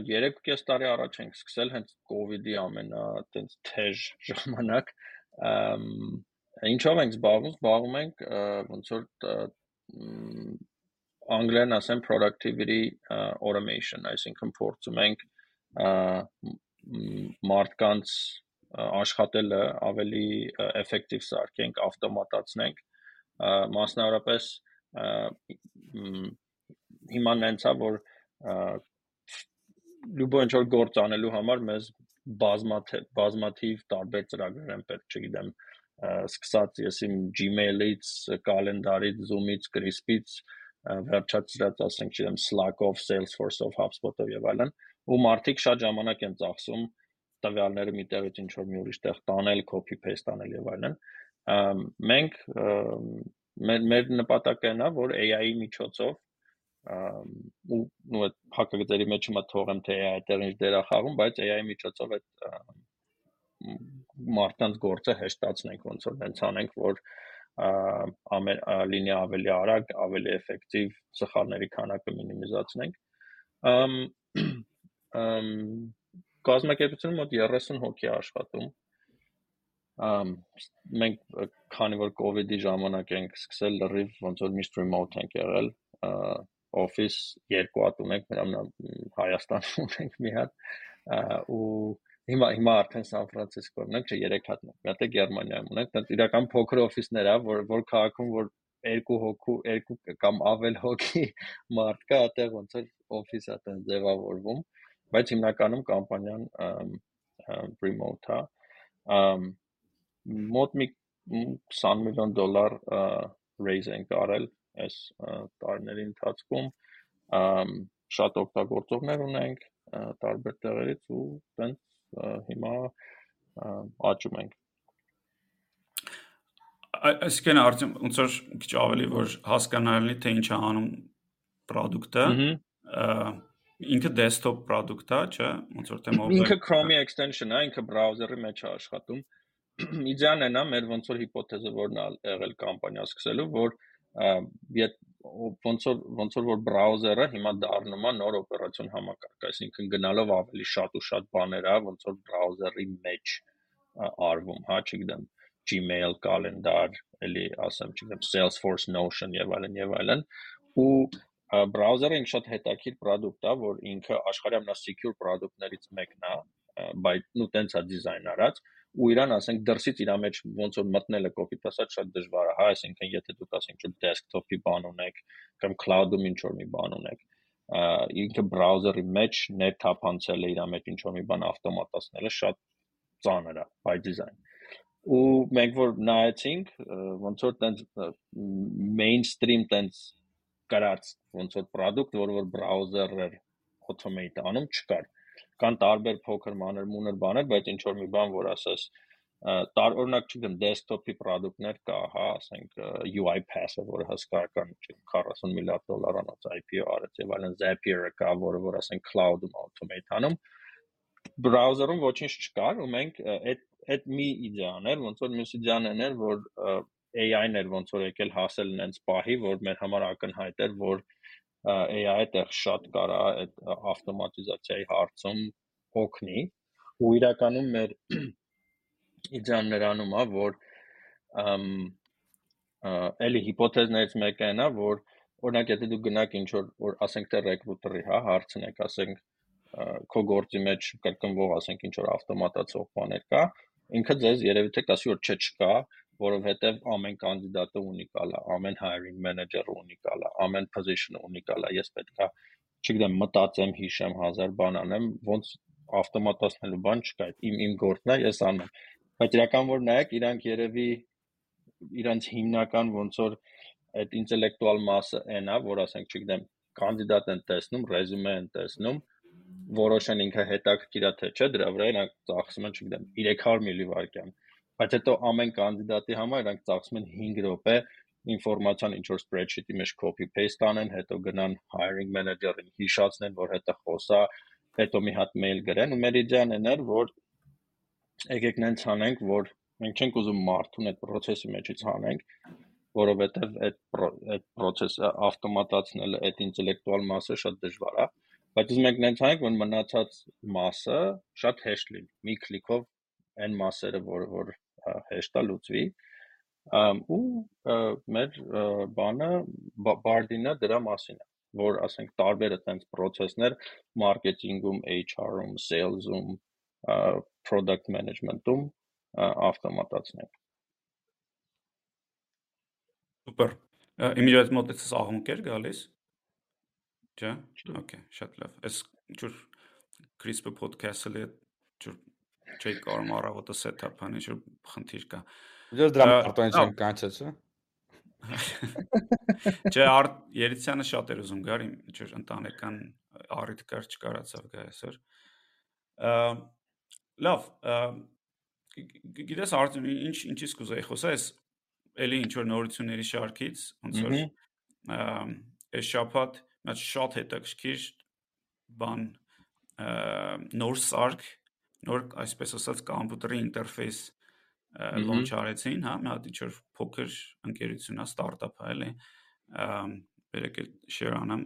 3.5 տարի առաջ ենք սկսել հենց COVID-ի ամենա այտենց թեժ ժամանակ Ինչով ենք զբաղվում, զբաղվում ենք ոնց որ անգլերեն ասեմ productivity automation, այսինքն փորձում ենք մարդկանց աշխատելը ավելի էֆեկտիվ սարքենք, ավտոմատացնենք, մասնավորապես հիմա նենցա որ լուբո ինչ որ գործ անելու համար մեզ բազմաթիվ բազմաթիվ տարբեր ծրագրեր են պետք, չգիտեմ, սկսած ես իմ Gmail-ից, կալենդարից, Zoom-ից, Crisp-ից, վերջացրած ասենք, չգիտեմ, Slack-ով, Salesforce-ով, HubSpot-ով եւ այլն, ու մարդիկ շատ ժամանակ են ծախսում տվյալները մի տեղից ինչ որ մի ուրիշ տեղ տանել, copy paste անել եւ այլն։ Մենք մեր մեր նպատակը նա, որ AI-ի միջոցով ու ու այդ հակագծերի մեջ հիմա թողեմ թե AI այդտեղ ինչ դեր է խաղում, բայց AI-ի միջոցով այդ մարդկանց գործը հեշտացնենք, ոնց որ հենց անենք, որ ամեն լինի ավելի արագ, ավելի էֆեկտիվ, սխալների քանակը մինիմիզացնենք։ Ամ ամ կազմակերպությունը մոտ 30 հոգի աշխատում մենք քանի որ COVID-ի ժամանակ ենք սկսել լրիվ ոնց որ միշտ remote ենք եղել, office երկու հատ ունենք, նրան Հայաստանում ունենք մի հատ ու հիմա հիմա արդեն Սան Ֆրանցիսկոն ենք, չէ, 3 հատ ունենք։ Մի հատ է Գերմանիայում ունենք, դա իրական փոքր օֆիսներ է, որ որ քաղաքում որ երկու հոգու, երկու կամ ավել հոգի մարդ կա, այդտեղ ոնց որ օֆիս է տեն ձևավորվում, բայց հիմնականում կամպանիան remote է։ Մոտ մի 20 միլիոն դոլար raise ենք արել այս տարիների ընթացքում շատ օգտագործողներ ունենք տարբեր տեղերից ու տենց հիմա աճում ենք այսինքն արդյոք ոնց որ քիչ ավելի որ հասկանալի թե ինչ է անում product-ը ինքը desktop product է, չէ՞, ոնց որ թե mobile Ինքը Chrome-ի extension է, ինքը browser-ի մեջ է աշխատում։ Իդեան է նա մեր ոնց որ հիպոթեզը որն է եղել կամպանիա սկսելու, որ ոնց որ ոնց որ որ browser-ը հիմա դառնում է նոր օպերացիոն համակարգ, այսինքն գնալով ավելի շատ ու շատ բաներ է, ոնց որ browser-ի մեջ արվում, հա, չգիտեմ Gmail, կալենդար, էլի ասեմ, չգիտեմ, Salesforce, Notion եւ այլն եւ այլն ու բրաուզերը ինքը շատ հետաքրքիր product է, որ ինքը աշխարհի ամենասecure product-ներից մեկն է, բայց նու տենց է դիզայն արած ու իրան ասենք դրսից իր մեջ ոնց որ մտնելը կոպիտ ասած շատ դժվար է, հա, այսինքն եթե դուք ասենք ինչ desktop-ի բան ունեք կամ cloud-ում ինչ որ մի բան ունեք, ինքը բրաուզերի մեջ net թափանցելը իր մեջ ինչ որ մի բան ավտոմատացնելը շատ ծանր է by design ու մենք որ նայեցինք ոնց որ տենց mainstream տենց կարած ոնց որ product, որ որ browser-եր automate անում չկար։ Կան տարբեր փոքր մանր մունր բաներ, բայց ինչ որ մի բան, որ ասես տար օրինակ չգիտեմ desktop-ի product-ներ կա, հա, ասենք UiPath-ը, որը հսկայական 40 միլիարդ դոլարանոց IPO արեց եւ այլն Zapier-ը կա, որը որ ասենք cloud-ում automate անում browser-ում ոչինչ չկար ու մենք այդ այդ մի իդեան էր, ոնց որ մյուս իդեան էր, որ AI-ն էր ոնց որ եկել հասել նենց պահի, որ մեր համար ակնհայտ էր, որ AI-ը այդտեղ շատ կարա այդ ավտոմատիզացիայի հարցում օգնի ու իրականում մեր իդեան նրանում է, որ էլի հիպոթեզներից մեկը նա, որ օրինակ եթե դու գնաք ինչ որ որ ասենք թե ռեկրուտերի, հա, հարցնեք, ասենք քո գործի մեջ կրկնվող ասենք ինչ որ ավտոմատացող բաներ կա, ինքը ձեզ երևի թե կասի որ չէ չկա, որովհետև ամեն կանդիդատը ունիկալ է, ամեն hiring manager-ը ունիկալ է, ամեն position-ը ունիկալ է։ Ես պետքա, չգիտեմ, մտածեմ, հիշեմ, հազար բան անեմ, ոնց ավտոմատացնելու բան չկա։ Իմ իմ գործն է, ես անեմ։ Բայց իրական որ նայեք, իրանք երևի իրանց հիմնական ոնց որ այդ ինտելեկտուալ մասը այնա, որ ասենք, չգիտեմ, կանդիդատ են տեսնում, ռեզյումե են տեսնում, որոշեն ինքը հետաքրքիր է թե չէ, դրա վրա իրանք ծախսում են, չգիտեմ, 300 միլիվայրկյան։ Բայց հետո ամեն կանդիդատի համար իրանք ծախսում են 5 րոպե ինֆորմացիան ինչ որ spreadsheet-ի մեջ copy paste անեն, հետո գնան hiring manager-ին հիշացնեն, որ հետը խոսա, հետո մի հատ mail գրեն ու իդեան էր, որ եկեք նենց անենք, որ մենք չենք ուզում մարդուն այդ process-ի մեջից հանենք, որովհետև այդ այդ process-ը ավտոմատացնելը այդ ինտելեկտուալ մասը շատ դժվար է Բայց ուզում ենք նենց անենք, որ մնացած մասը շատ հեշտ լինի։ Մի քլիկով այն մասերը, որ որ հեշտ է լուծվի, ու մեր բանը բարդինը դրա մասին է որ ասենք տարբեր այդպես process-ներ մարքեթինգում, HR-ում, sales-ում, product management-ում ավտոմատացնենք։ Սուպեր։ Իմիջիատ մոտեցած աղմուկ էր գալիս։ Չէ՞։ Okay, շատ լավ։ Այս ջուր CRISPR podcast-ը լի ջուր չի կարող առավոտը set-up անի, ջուր խնդիր կա։ Ջուր դրա արտոն չեմ կանչած, հա։ Չէ, Երիցյանը շատ էր ուզում գար, ջուր ընտանեկան առիթ կար չկարացավ գա այսօր։ Լավ, գիտես արդյոք ինչ ինչից կուզեի խոսալ, այս էլի ինչ որ նորությունների շարքից, ոնց որ այս շաբաթ Բայց շատ հետաքրքիր բան նոր սարք, նոր այսպես ասած կոմպյուտերի ինտերֆեյս launch արեցին, հա, մի հատ ինչ-որ փոքր ընկերություն է, ստարտափ է, էլի։ Բերեք էլ share անեմ,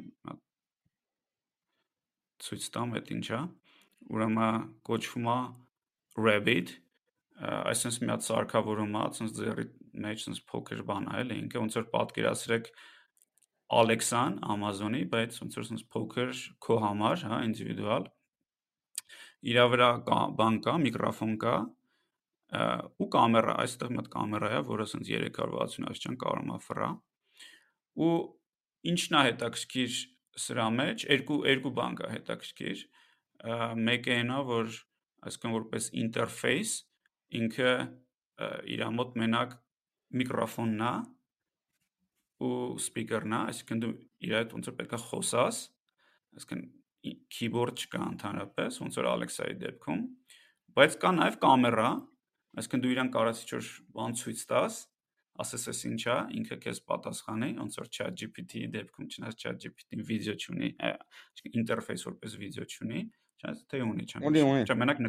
ցույց տամ այդ ինչա։ Ուրեմն կոչվում է Rabbit, այսպես մի հատ սարքավորում է, ասես ձերի մեջ ասես փոքր բան է, էլի ինքը ոնց որ պատկերացրեք Alexa-ն Amazon-ի, բայց ոնց որ ասես փոքր քո համար, հա, ինդիվիդուալ իրա վրա կա բան կա, միկրոֆոն կա ու կամերա, այստեղ հատ կամերա է, որը ասես 360 աստիճան կարող է ֆրա ու ինչն է հետաքրքիր սրա մեջ, երկու երկու բան կա հետաքրքիր մեկը այնա որ այսինքն որպես ինտերֆեյս ինքը իր մոտ մենակ միկրոֆոնն է ու սպիկերն է, այսինքն դու իր հետ ոնց որ պետք է խոսաս, այսինքն keyboard չկա ընդհանրապես, ոնց որ Alexa-ի դեպքում, բայց կա նաև կամերա, այսինքն դու իրան կարաս ինչ-որ բան ցույց տաս, ասես էս ինչա, ինքը քեզ պատասխանի, ոնց որ ChatGPT-ի դեպքում, չնայած ChatGPT-ին վիդեո չունի, ինտերֆեյս որպես վիդեո չունի, չնայած թե ունի, չեմ։ Ունի, ունի։ Չէ, մենակ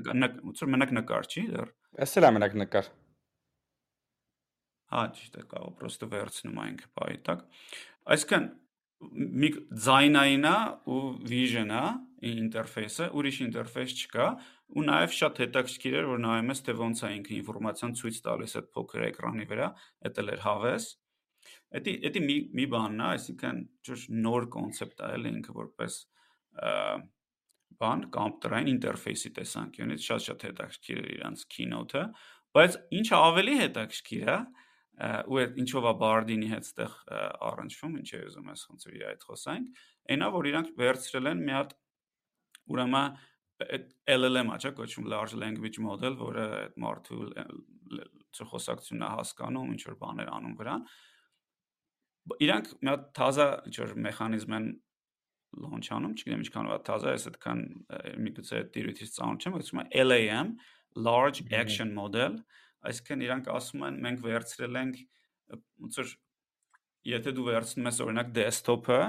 ոնց որ մենակ նկար չի դեռ։ Էս էլ է մենակ նկար։ Հա, ճիշտ է, կարող պրոստը վերցնում այն քփայի տակ։ Այսինքն մի ձայնայինա ու vision-ա ինտերֆեյսը, ուրիշ ինտերֆեյս չկա, ու նաև շատ հետաքրքիր էր, որ նայում ես թե ոնց է ինքը ինֆորմացիան ցույց տալիս այդ փոքր էկրանի վրա, դա էլ էր հավես։ Էդի էդի մի մի բանն է, այսինքն ճիշտ նոր կոնցեպտ է, էլի ինքը որպես բան կոմպյուտերային ինտերֆեյսի տեսանկյունից շատ-շատ հետաքրքիր է իրանց keynote-ը, բայց ինչը ավելի հետաքրքիր է, ու այդ ինչով է Bardini հետ ստեղ առնչվում, ինչ է ուզում ես ոնց որ իր այդ խոսանք, այնա որ իրանք վերցրել են մի հատ ուրեմն LLM-ա, չէ՞, կոչվում large language model, որը այդ մարդու խոսակցությունն է հասկանում, ինչ որ բաներ անում վրան։ Իրանք մի հատ թազա ինչ որ մեխանիզմ են launch-անում, չգիտեմ ինչքանով է թազա, ես այդքան միգուցե դիրույթից ծանոթ չեմ, ասում է LAM, large action model, այսինքն իրանք ասում են մենք վերցրել ենք ոնց որ եթե դու վերցնում ես օրինակ desktop-ը,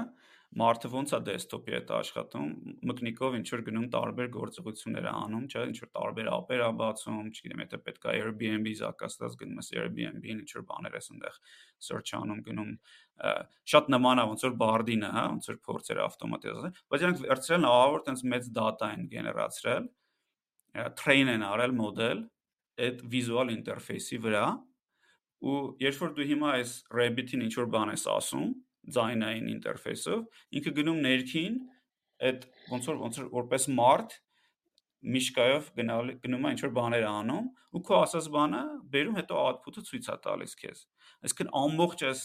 մարդը ոնց է դեսկտոպի հետ աշխատում, մկնիկով ինչ որ գնում տարբեր գործողություններ է անում, չէ, ինչ որ տարբեր ապեր է բացում, չգիտեմ, եթե պետք է Airbnb զակաստած գնում ես Airbnb-ին, ինչ որ բաներ ես այնտեղ search անում, գնում շատ նման է ոնց որ Bardin-ը, հա, ոնց որ փորձեր ավտոմատիզացնել, բայց իրանք վերցրել ահավոր տենց մեծ data են գեներացրել, train են արել մոդել այդ վիզուալ ինտերֆեյսի վրա ու երբ որ դու հիմա այս Rabbit-ին ինչ որ բան ես ասում, ձայնային ինտերֆեյսով, ինքը գնում ներքին այդ ոնց որ ոնց որ որպես մարդ միշկայով գնալ գնում է ինչ որ բաներ անում ու քո ասած բանը բերում հետո output-ը ցույց է տալիս քեզ այսինքն ամբողջ այս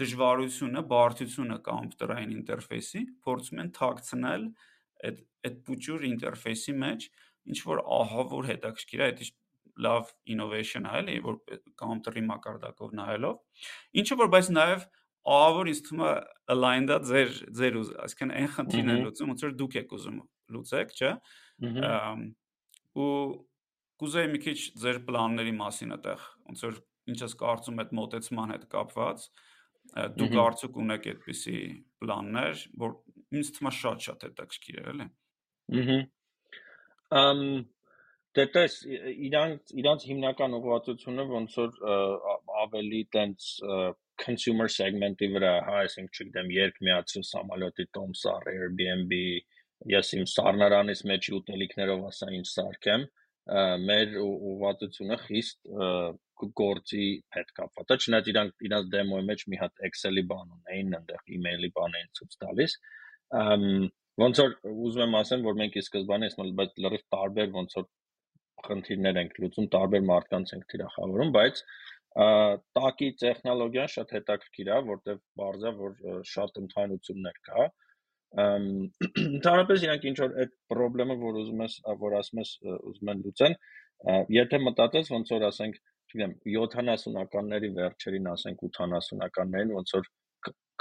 դժվարությունը, բարդությունը կոմպյուտերային ինտերֆեյսի փորձում են թաքցնել այդ այդ փուճուր ինտերֆեյսի մեջ ինչ որ ահավոր հետաքրքիր է, դա լավ innovation է, էլի, որ կոմպյուտերի մակարդակով նայելով։ Ինչը որ բայց նաև ահավոր ինձ թվում է aligned է ձեր ձեր ուզ, այսինքն այն խնդիրն է լուծում, ոնց որ դուք եք ուզում լուծեք, չէ՞։ ու կուզեի մի քիչ ձեր պլանների մասին այդտեղ, ոնց որ ինչ ես կարծում այդ մոտեցման հետ կապված, դուք արդյոք ունեք այդպիսի պլաններ, որ ինձ թվում է շատ-շատ հետաքրքիր է, էլի։ Ահա։ Ամ Դե տես իրանց իրանց հիմնական ուղղվածությունը ոնց որ ավելի տենց consumer segment-ի վրա, հա, այսինքն չգիտեմ, երկ միացրու սամալյոտի տոմսար, Airbnb, ես իմ սառնարանից մեջ ուտելիքներով ասա ինչ սարքեմ, մեր ուղղվածությունը խիստ գործի հետ կապված է, չնայած իրանք իրանց դեմոյի մեջ մի հատ Excel-ի բան ունեին, այնտեղ email-ի բան էին ցույց տալիս։ Ոնց որ ուզում եմ ասեմ, որ մենք ի սկզբանե ես բայց լրիվ տարբեր ոնց որ խնդիրներ ենք լուծում, տարբեր մարդկանց ենք թիրախավորում, բայց տակի տեխնոլոգիան շատ հետաքրքիր է, որտեղ բարձա որ շատ ընդհանրություններ կա։ Ընդհանրապես իրանք ինչ որ այդ խնդրեմը, որ ուզում ես, որ ասում ես, ուզում են լուծեն, եթե մտածես ոնց որ ասենք, չգիտեմ, 70-ականների վերջերին, ասենք 80-ականներին ոնց որ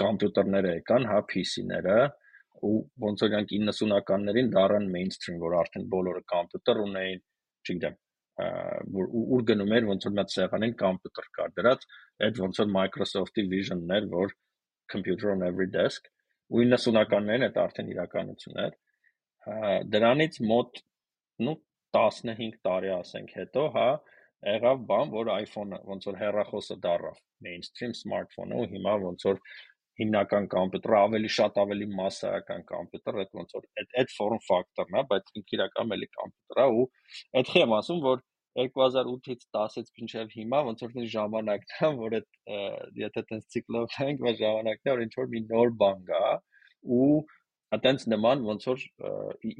կոմպյուտերները եկան, հա, PC-ները, ու ոնց որ իրանք 90-ականներին դառան mainstream, որ արդեն բոլորը կոմպյուտեր ունեին, չգիտեմ, որ ուր գնում էր ոնց որ հատ սեղանին կոմպյուտեր կար դրած, այդ ոնց որ Microsoft-ի vision-ն էր, որ computer on every desk, ու 90-ականներին այդ արդեն իրականություն էր։ Դրանից մոտ նու 15 տարի ասենք հետո, հա, եղավ բան, որ iPhone-ը ոնց որ հեռախոսը դառավ mainstream smartphone-ը ու հիմա ոնց որ հիմնական կոմպյուտերը ավելի շատ ավելի massայական կոմպյուտեր, այդ ոնց որ այդ այդ form factor-ն է, բայց ինքը իրական էլի կոմպյուտեր է ու այդքի եմ ասում, որ 2008-ից 10-ից մինչև հիմա ոնց որ դες ժամանակն է, որ այդ եթե տես ցիկլով ենք, բայց ժամանակն է, որ ինչ որ մի նոր բան գա ու այտենց նման ոնց որ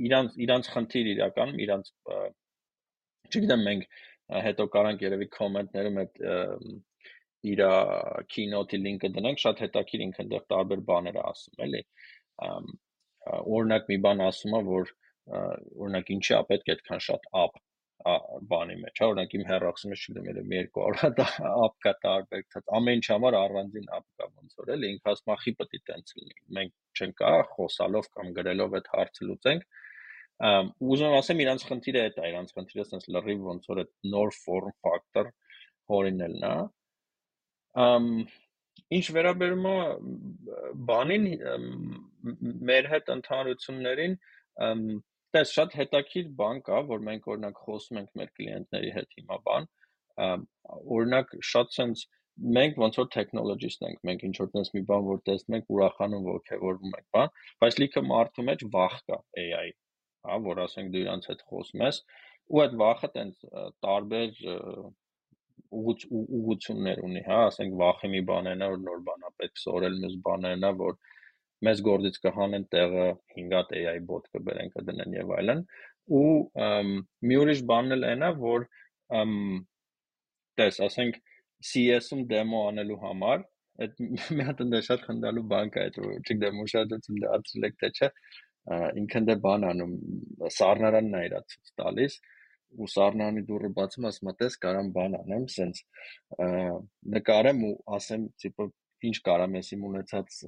իրանց իրանց խնդիր իրականում իրանց չգիտեմ մենք հետո կարանք երևի կոմենտներում այդ իր keynote-ի լինքը դնենք, շատ հետաքրքիր ինքն դեռ տարբեր բաներ է ասում, էլի։ Օրինակ մի բան ասում է, որ օրինակ ինչի է պետք այդքան շատ app բանի մեջ, հա, օրինակ իմ հեռախոսի մեջ չգիտեմ, երևի 200 app կա տարբեր, ցած ամեն ինչ համար առանձին app կա ոնց որ էլի, ինքը ասում է խի պետք է տենց լինի։ Մենք չենք կարող խոսալով կամ գրելով այդ հարցը լուծենք, ուզում եմ ասեմ իրանց խնդիրը այդ է, իրանց խնդիրը sense լրիվ ոնց որ այդ նոր form factor հորինելն է։ Ամ ինչ վերաբերում է բանին մեր հետ ընդհանրություններին, տես շատ հետաքրիր բան կա, որ մենք օրինակ խոսում ենք մեր կլիենտների հետ հիմա բան, օրինակ շատ sense մենք ոնց որ technologist ենք, մենք ինչ որ տես մի բան որ տեսնում ենք, ուրախանում ոգևորվում ենք, բան, բայց լիքը մարդու մեջ վախ կա AI հա, որ ասենք դու իրանց հետ խոսում ես, ու այդ վախը տենց տարբեր ուղություններ ունի, հա, ասենք վախի մի բանն է, որ նոր բանա պետք սորել, մյուս բանն է, որ մեզ գործից կհանեն տեղը 5 հատ AI bot կբերեն կդնեն եւ այլն ու մի ուրիշ բանն էլ այնա որ տես ասենք CS-ում դեմո անելու համար այդ մի հատ ընդ շատ խնդալու բան կա այդ չգիտեմ ուշադրություն դարձրել եք թե չէ ինքն դե բան անում սառնարանն է իրա ցույց տալիս ու սառնարանի դուռը բացում ասում ես կարամ բան անեմ սենց նկարեմ ու ասեմ տիպը ինչ կարամ ես իմ ունեցած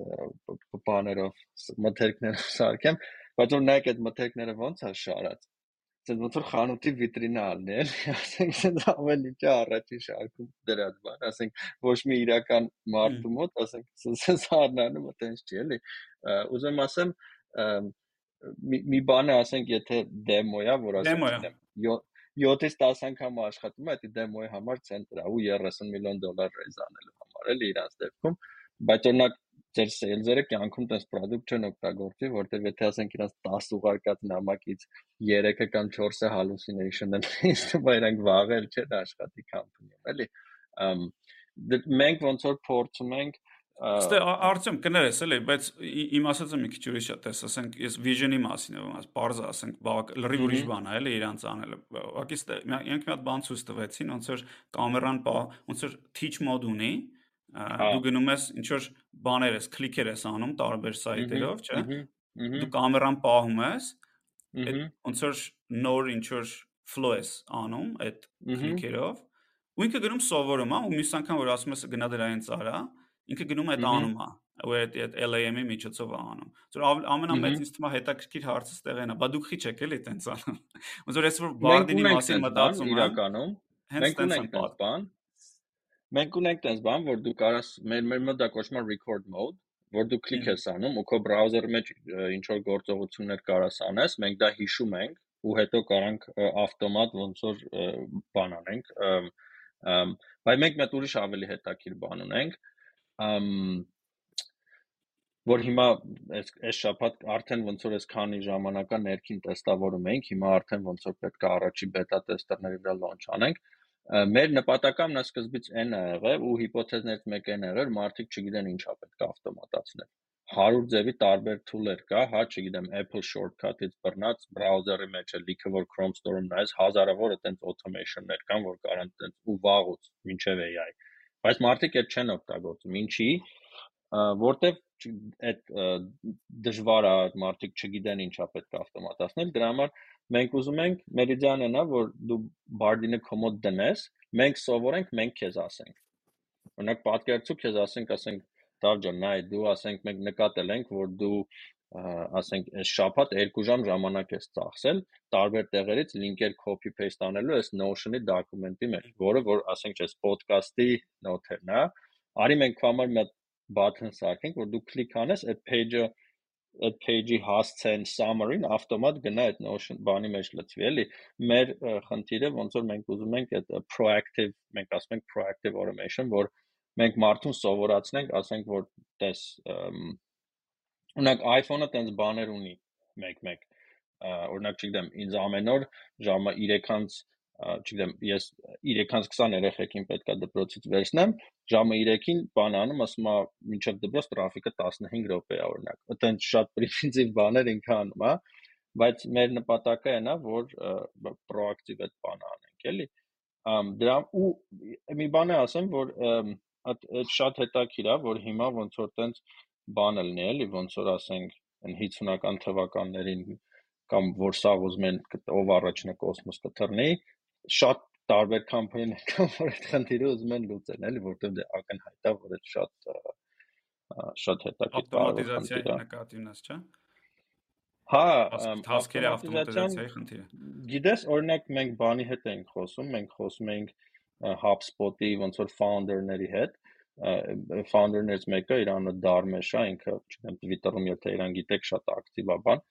բաներով մթերքներով սարքեմ բայց որ նայեք այդ մթերքները ոնց է շարած ցած ոնց որ խանութի վիտրինա ալնի էլ ասենք ցած ամեն ինչը առաջի շարքում դրած բան ասենք ոչ մի իրական մարդու մոտ ասենք սառնանում այտենց չի էլի ուզում ասեմ մի բան է ասենք եթե դեմո է որ ասենք 7-ից 10 անգամ աշխատում է այդ դեմոյի համար ցենտր է ու 30 միլիոն դոլար ռեյզ անելու համար էլի իրանց դեպքում բայց օրինակ ձեր սեյլզերը կյանքում տես product չեն օգտագործի որտեվ եթե ասենք իրանց 10 ուղարկած նամակից 3-ը կամ 4-ը hallucination են իսկ իրանք վաղել չեն աշխատի company-ում էլի մենք ոնց որ փորձում ենք Ստե Արտեմ կներես էլի, բայց իմ ասածը մի քիչ ուրիշ է, տես, ասենք ես vision-ի մասին եմ ասում, բարձ ասենք, բավակ լրիվ ուրիշ բան է, էլի իրանց անելը։ Ուղղակի ստե իրանք մի հատ բան ցույց տվեցին, ոնց որ կամերան պա, ոնց որ teach mode ունի, դու գնում ես ինչ որ բաներ ես, քլիքեր ես անում տարբեր սայթերով, չէ՞։ Դու կամերան պահում ես, ոնց որ նոր ինչ որ flow ես անում այդ քլիքերով, ու ինքը գնում սովորում, հա, ու մյուս անգամ որ ասում ես գնա դրա հենց արա, ինքը գնում է այդ անում է ու այդ այդ LAM-ի միջոցով է անում։ Որ ամենամեծ ինձ թվում է հետաքրքիր հարցը ստեղ այնա, բա դուք քիչ եք էլի տենց անում։ Ոնց որ այսօր Bardini մասին մտածում եմ իրականում։ Մենք ունենք տենց բան։ Մենք ունենք տենց բան, որ դու կարաս մեր մեր մոտ դա կոչվում է record mode, որ դու կլիկ ես անում ու քո բրաուզերի մեջ ինչ որ գործողություններ կարաս անես, մենք դա հիշում ենք ու հետո կարանք ավտոմատ ոնց որ բան անենք բայց մենք մետ ուրիշ ավելի հետաքրիր բան ունենք որ հիմա այս այս շաբաթ արդեն ոնց որ այս քանի ժամանակա ներքին տեստավորում ենք, հիմա արդեն ոնց որ պետք է առաջի բետա տեստերների վրա launch անենք։ Մեր նպատակամն սկզբից այն է եղել ու հիպոթեզներից մեկը այն է եղել, մարդիկ չգիտեն ինչա պետք է ավտոմատացնել։ 100 ձևի տարբեր tool-եր կա, հա, չգիտեմ, Apple shortcut-ից բռնած browser-ի մեջ է լիքը որ Chrome Store-ում նայես, հազարավոր այտենց automation-ներ կան, որ կարան այտենց ու վաղուց մինչև AI բայց մարդիկ այդ չեն օգտագործում ինչի որտեվ այդ դժվար է մարդիկ չգիտեն ինչա պետք է ավտոմատացնել դրա համար մենք ուզում ենք մերիդիանն է որ դու բարդինը կոմոդ դնես մենք սովորենք մենք քեզ ասենք օրինակ պատկերացու քեզ ասենք ասենք դավջան նայ դու ասենք մենք նկատել ենք որ դու ասենք շաբաթ 2 ժամ ժամանակ ես ծախսել տարբեր տեղերից լինքեր copy paste անելու այս Notion-ի դոկումենտի մեջ, որը որ ասենք չես podcast-ի նոթերն է, արի մենք համար մի button սարքենք, որ դու կլիկ անես այդ page-ը այդ page-ի հասցեն summary-ն ավտոմատ գնա այդ Notion բանի մեջ լցվի, էլի։ Մեր խնդիրը ոնց որ մենք ուզում ենք այդ proactive, մենք ասում ենք proactive automation, որ մենք մարդուն սովորացնենք, ասենք որ տես Օրինակ iPhone-ը տենց բաներ ունի 1-1 օրինակ չգիտեմ ինձ ամեն օր ժամը 3-ից չգիտեմ, ես 320 երեխեքին պետքա դպրոցից վերցնեմ, ժամը 3-ին բան անում, ասում է, մինչև դպրոց տրաֆիկը 15 րոպե է օրինակ։ Այդտենց շատ պրիմիտիվ բաներ ինքը անում, հա, բայց մեր նպատակը այն է, որ պրոակտիվ այդ բանը անենք, էլի։ դրա ու մի բան է ասեմ, որ այդ շատ հետաքրիր է, որ հիմա ոնց որ տենց բան լինի, էլի, ոնց որ ասենք, այն 50-ական թվականներին կամ որ սա ուզում են ով առաջինը կոսմոս կթռնի, շատ տարբեր կամպանիներ կան, որ այդ խնդիրը ուզում են լուծեն, էլի, որտեղ դե ակնհայտ է, որ այդ շատ շատ հետաքրքիր ավտոմատիզացիայի նկատի ունես, չէ՞։ Հա, հասկերի ավտոմատիզացիայի խնդիրը։ Գիտես, օրինակ մենք բանի հետ ենք խոսում, մենք խոսում ենք HubSpot-ի ոնց որ founder-ների հետ, founder-ներից մեկը իրանը Դարմեշ է, ինքը, չգիտեմ, Twitter-ում եթե իրան գիտեք, շատ ակտիվ է բան,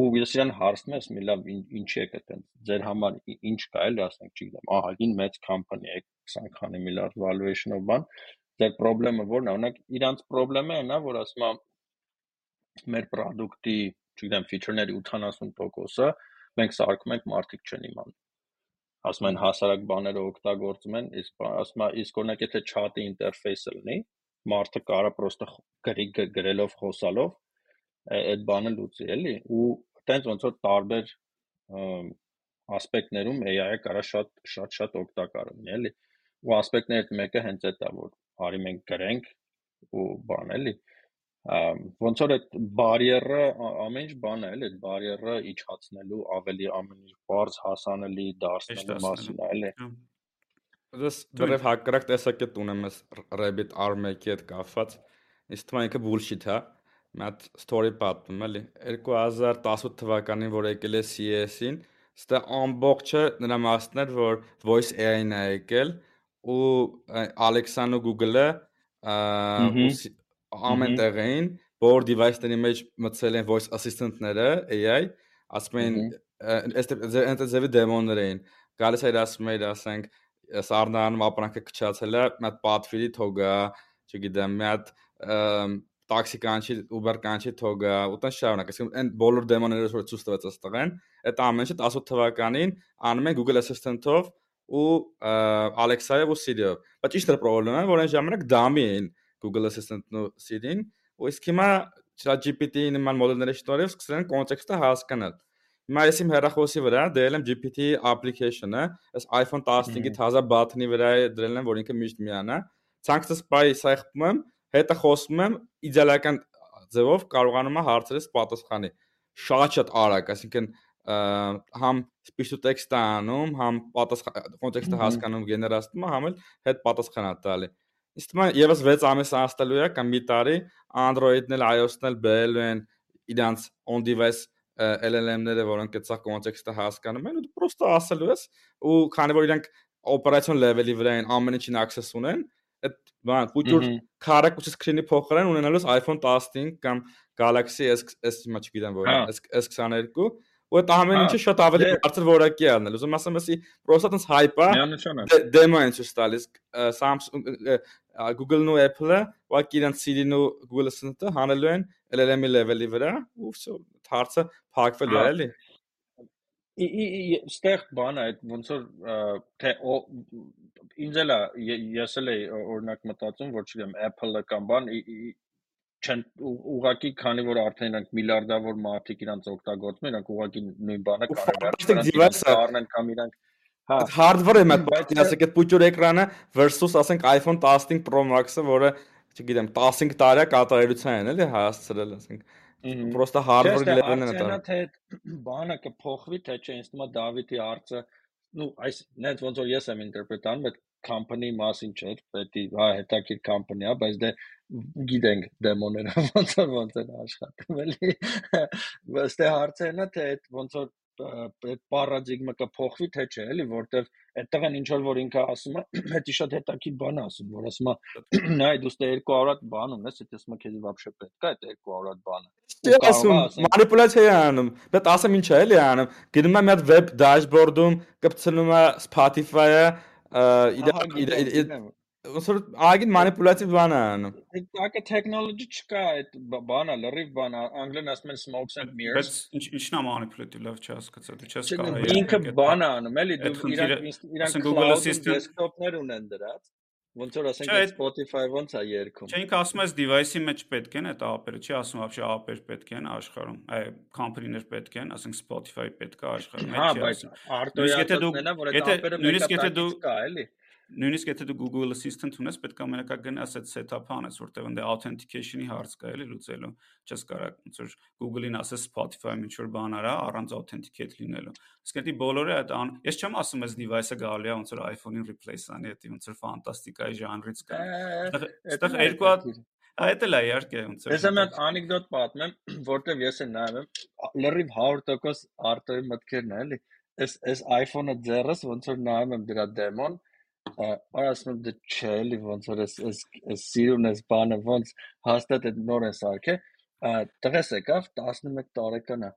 ու ես իրան հարցնում եմ, մի լավ ինչի եք այդտենց ձեր համար ինչ կա էլ ասենք, չգիտեմ, ահագին մեծ կամպանիա է 20 քանի միլիարդ valuation-ով բան, ձեր խնդրեմը ո՞րն է, օրինակ իրանց խնդրեմը այն է, որ ասում է մեր product-ի, չգիտեմ, feature-ների 80%-ը մենք սարքում ենք մարդիկ չեն իմանում ասում են հասարակ բաները օգտագործում են, իսկ ասում է իսկ օրինակ եթե chat-ի ինտերֆեյսը լինի, մարդը կարա պրոստը գրի գրելով խոսալով այդ բանը լուծի, էլի, ու տենց ոնց որ տարբեր ասպեկտներում AI-ը կարա շատ շատ շատ օգտակար լինի, էլի։ Ու ասպեկտներից մեկը հենց այդ է, որ արի մենք գրենք ու բան էլի ոնց որ այդ բարիերը ամեն ինչ բան է, էլի, այդ բարիերը իջացնելու ավելի ամեն ինչ բարձ հասանելի դարձնելու մասին է, էլի։ Դες դեռ հակառակ տեսակետ ունեմ ես Rabbit R1-ի հետ կապված։ Իսկ թվում է ինքը bullshit է։ Մի հատ story պատմում էլի 2018 թվականին որ եկել է CS-ին, ստե ամբողջը նրա մասն էր որ voice AI-ն է եկել ու Alexa-ն ու Google-ը ամեն տեղ էին, որ device-ների մեջ մտցել են voice assistant-ները AI, ասում են այստեղ ձևի դեմոններ էին։ Գալիս էր ասում էր, ասենք, սառնանում ապրանքը քչացել է, մի հատ պատվիրի թողա, չգիտեմ, մի հատ տաքսի կանչի, Uber կանչի թողա, ուտեն շարունակ, այսինքն այն բոլոր դեմոները որ ցույց տվեց ըստեղ են, այդ ամենը 18 թվականին անում են Google Assistant-ով ու Alexa-ով ու Siri-ով։ Բայց ճիշտ է պրոբլեմը, որ այն ժամանակ դամի էին Google Assistant-ն ու Siri-ն, ու իսկ հիմա ChatGPT-ի նման մոդելների շնորհիվ սկսել են կոնտեքստը հասկանալ։ Հիմա ես իմ հեռախոսի վրա դրել եմ GPT application-ը, այս iPhone 15-ի թազա բաթնի վրա դրել եմ, որ ինքը միշտ միանա։ Ցանկացած բայ սայխում եմ, հետը խոսում եմ իդեալական ձևով կարողանում եմ հարցերս պատասխանի շատ-շատ արագ, այսինքն համ speech to text անում, համ պատասխան կոնտեքստը հասկանում գեներացնում, համ էլ հետ պատասխանա տալի։ Իսկ մա եւս 6 ամիս անցնելու է կամ մի տարի Android-ն էլ iOS-ն էլ բերելու են իրանց on device LLM-ները, որոնք այդ սա կոնտեքստը հասկանում են, ու դու պրոստը ասելու ես, ու քանի որ իրանք օպերացիոն լեվելի վրա են ամեն ինչին access ունեն, այդ բան փոքր քարակ ու սկրինի փոխարեն ունենալուց iPhone 15 կամ Galaxy S S հիմա չգիտեմ որ S22 ու այդ ամեն ինչը շատ ավելի բարձր որակի է առնել։ Ուզում ասեմ, էսի պրոստը տես հայպ է։ Դեմո են ցույց տալիս Samsung Google-ն ու Apple-ը, ուղղակի իրենց Siri-ն ու Google Assistant-ը հանելու են LLM-ի level-ի վրա ու հարցը փակվելու է, էլի ստեղ բան է այդ ոնց որ թե ինձ էլա ես էլ օրինակ մտածում որ չգիտեմ Apple-ը կամ բան չեն ուղակի քանի որ արդեն իրանք միլիարդավոր մարդիկ իրանք օգտագործում են իրանք ուղակի նույն բանը կարելի է առնեն կամ իրանք հա hardware-ը մտ բայց ասեք այդ փոքր էկրանը versus ասենք iPhone 15 Pro Max-ը, որը չգիտեմ 15 տարի կատարելության են էլի հասցրել ասենք Պրոստը hardware level-ն է դա։ Թե բանը կփոխվի, թե չէ, ինձ թվում է Դավիթի հարցը, ну, այս նենց ոնց որ ես եմ ինտերպրետանում, այդ company մասին չէ, պետք է հա հետաքրքիր company է, բայց դե գիտենք դեմոները ոնց որ ոնց են աշխատում, էլի։ Բայց դե հարցը նա թե այդ ոնց որ այդ պարադիգմը կփոխվի թե չէ, էլի, որտեվ այդտեղ են ինչ որ ինքը ասում է, հետի շատ հետաքրքիր բան ասում, որ ասում է, նայ դու ստե 200 հատ բան ունես, եթե ասում է քեզ вообще պետք է այդ 200 հատ բանը։ Չէ, ասում, մանիպուլյացիա է անում։ Բայց ասեմ ինչ է, էլի անում։ Գնում է մի հատ web dashboard-ում, կպցնում է Spotify-ը, իդե ոնց որ ագին մանիպուլյատիվ բան է անում։ Դակը technology չկա այդ բանը, լրիվ բան, անգլեն ասում են smokes and mirrors։ Բայց ինչ ինչն է մանիպուլյատիվ լավ չհասկացա, դու չես կարող։ Ինքը բան է անում, էլի դու իրանք իրանք Google Assistant desktop-ներ ունեն դրած Ոնց որ ասենք այդ Spotify ոնց է երգում։ Չէ, ինքը ասում է device-ի մեջ պետք են այդ ափերը, չի ասում вообще ափեր պետք են աշխարհում։ Այ company-ներ պետք են, ասենք Spotify պետք է աշխարհում։ Հա, բայց արտոյացնելա, որ այդ ափերը նույնիսկ եթե դու կա, էլի նույնիսկ եթե դու Google Assistant ունես, պետք է մենակ գնաս այդ setup-ը անես, որտեղ ընդ authentication-ի հարց կա, էլի լուծելու։ Չես կարող ոնց որ Google-ին ասես Spotify-ը ինչ որ բան արա առանց authenticate լինելու։ Իսկ դա բոլորը այդ ան, ես չեմ ասում այս device-ը գալի է ոնց որ iPhone-ին replace անի, դա ոնց որ ֆանտաստիկայի ժանրից կա։ Այստեղ երկու հատ Այդ էլ է իհարկե ոնց որ։ Ես մի հատ անեկդոտ պատմեմ, որտեվ ես էլ նայում եմ լրիվ 100% արտոյի մտքերն է, էլի։ Այս այս iPhone-ը ձեռս ոնց որ նայում եմ դրա դեմոն, Արա ասում եմ դե չէ էլի ոնց որ էս էս էս սիրուն էս բանը ոնց հաստատ այդ նոր է սարքե տղես եկավ 11 տարեկան է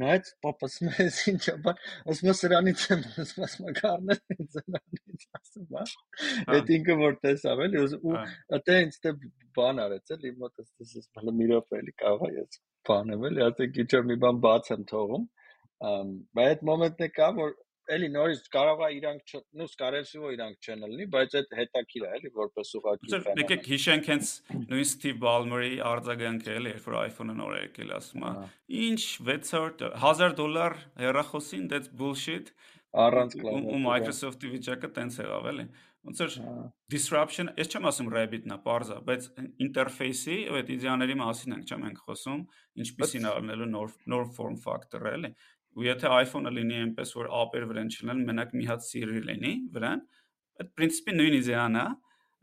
նայեց պապաս մեզ ինչա բան ասում է սրանից եմ ասում ասում կարներ սրանից ասում է այդ ինքը որ տեսավ էլի ու ինձ դե բան արեց էլի մոտ էս էս բանը մի րոպե էլի կարող է ես բանեմ էլի ինչ որ մի բան բաց եմ թողում բայց այդ մոմենտն է կա որ էլի նորից կարող է իրանք նու սկարելսիվո իրանք չեն լինի, բայց այդ հետաքրիր է էլի որպես ուղղակի ֆենոմեն։ Եկեք հիշենք հենց նույն Steve Ballmer-ի արձագանքը էլի, երբ որ iPhone-ը նոր եկել, ասում է, ինչ 600 1000 դոլար հեռախոսին, that's bullshit։ Առանց կլաուդ։ Ու Microsoft-ի վիճակը տենց եղավ էլի։ Ոնց որ disruption, ես չեմ ասում Rabbit-ն է, parza, բայց interface-ի այդ իդեաների մասին ենք, չեմ ենք խոսում, ինչպեսին առնելու նոր նոր form factor-ը էլի ու եթե iPhone-ը լինի այնպես որ ափեր վրան չլինեն, մենակ մի հատ Siri լինի վրան, այդ principi նույն իդեան է,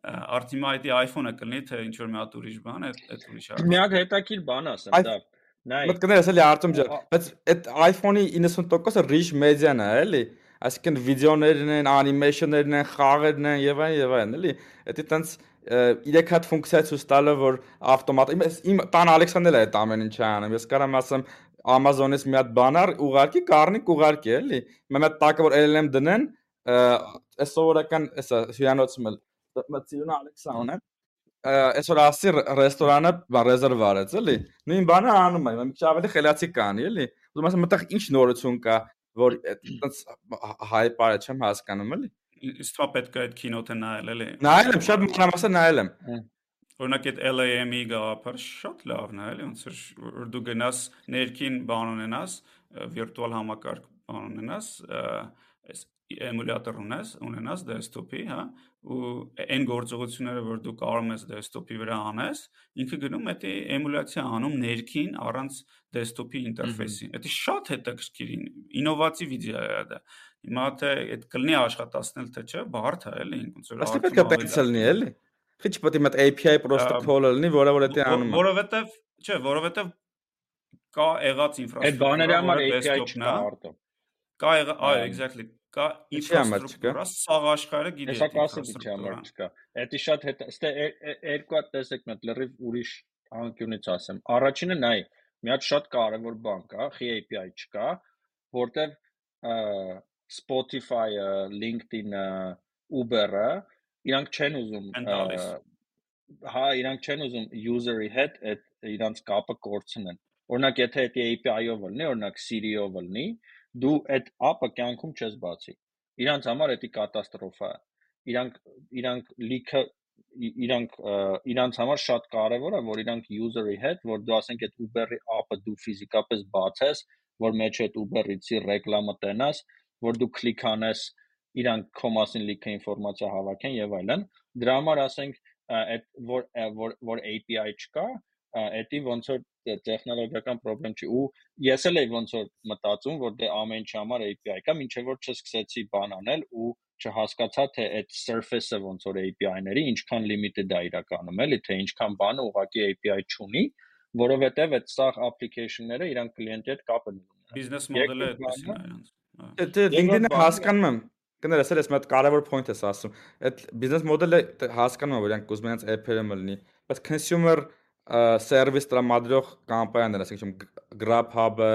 արդյունքում այդ iPhone-ը կլինի թե ինչ որ մի հատ ուրիշ բան, այդ այդ ուրիշ է։ Մի հատ հետաքրիր բան ասեմ, դա նայ։ Մտքներս էլի Արտեմ ջան, բայց այդ iPhone-ի 90%-ը rich media-ն է, էլի այսինքն վիդեոներն են, անիմեյշններն են, խաղերն են եւ այլն եւ այլն, էլի։ Դա տենց իրեք հատ ֆունկցիա ցույց տալը, որ ավտոմատ իմ տան Ալեքսանդրել է այդ ամեն ինչը անում։ Ես կարամ ասեմ Amazon-ից մի հատ բանար ուղարկի, կառնիկ ուղարկի, էլի։ Մի հատ տակը որ LLM դնեն, այս սովորական էսա հյուրանոցում էլ մտցիուն Ալեքսան է։ Այսօր ասի ռեստորանը ռեզերվ արեց, էլի։ Նույն բանը անում է, մի քիչ ավելի խելացի կանի, էլի։ Ուզում ասեմ, մտեղ ինչ նորություն կա, որ այդպես հայ բարը չեմ հասկանում, էլի։ Իսկ պետք է այդ կինոթը նայել, էլի։ Նայել եմ, շատ մանրամասը նայել եմ։ Օրինակ այդ LAM-ի գաղափարը շատ լավն է, էլի, ոնց որ դու գնաս ներքին բան ունենաս, վիրտուալ համակարգ բան ունենաս, այս էմուլյատոր ունես, ունենաս դեսկտոպի, հա, ու այն գործողությունները, որ դու կարող ես դեսկտոպի վրա անես, ինքը գնում է դա էմուլյացիա անում ներքին առանց դեսկտոպի ինտերֆեյսի։ Դա շատ հետաքրքիր ինովատիվ իդեա է դա։ Հիմա թե այդ կլինի աշխատացնել թե չէ, բարդ է, էլի, ոնց որ։ Ասի պետք է պետք լինի, էլի։ Քիչ պետք է մտ API protocol-ը լինի, որը որ դա անում է։ Որովհետև, չէ, որովհետև կա եղած ինֆրաստրուկտուրա։ Այդ բաների համար API չկա արտո։ Կա եղա, այո, exactly կա ինֆրաստրուկտուրա, սաղ աշխարհը գիտի այդ ինֆրաստրուկտուրան։ համար չկա։ Դա շատ հետ, ստե երկու հատ տեսեք մտ լրիվ ուրիշ անկյունից ասեմ։ Առաջինը նայ, մի հատ շատ կարևոր բան կա, խի API չկա, որտեվ Spotify-ը, LinkedIn-ը, Uber-ը իրանք չեն ուզում հա իրանք չեն ուզում user-ի հետ այդ իրանք կապը կորցնեն օրինակ եթե դա API-ով լինի օրինակ Siri-ով լինի դու այդ app-ը կյանքում չես բացի իրանք համար դա կատաստրոֆա է իրանք իրանք լիքը իրանք իրանք համար շատ կարևոր է որ իրանք user-ի հետ որ դու ասենք այդ Uber-ի app-ը դու ֆիզիկապես բացես որ մեջ այդ Uber-ից ռեկլամը տենաս որ դու կլիկ անես իրանք քո մասին լիքը ինֆորմացիա հավաքեն եւ այլն դրա համար ասենք այդ որ որ որ API չկա էդի ոնց որ տեխնոլոգիական խնդրեմ չի ու ես էլ եի ոնց որ մտածում որ դե ամեն ինչ համար API կա ինչեւ որ չսկսեցի բան անել ու չհասկացա թե այդ surface-ը ոնց որ API-ների ինչքան limited է իրականում էլի թե ինչքան բանը ուղակի API չունի որովհետեւ այդ սաղ application-ները իրանք կլիենտի հետ կապ են ունենում բիզնես մոդելը այդպեսին է իրանց Դե LinkedIn-ը հասկանում եմ Կներես, ես մի հատ կարևոր point ես ասում։ Այդ բիզնես մոդելը հասկանում եմ, որ իրանք ուզում են app-երը մլնի, բայց consumer service տրամադրող կամպանիաներ, ասենք Grubhub-ը,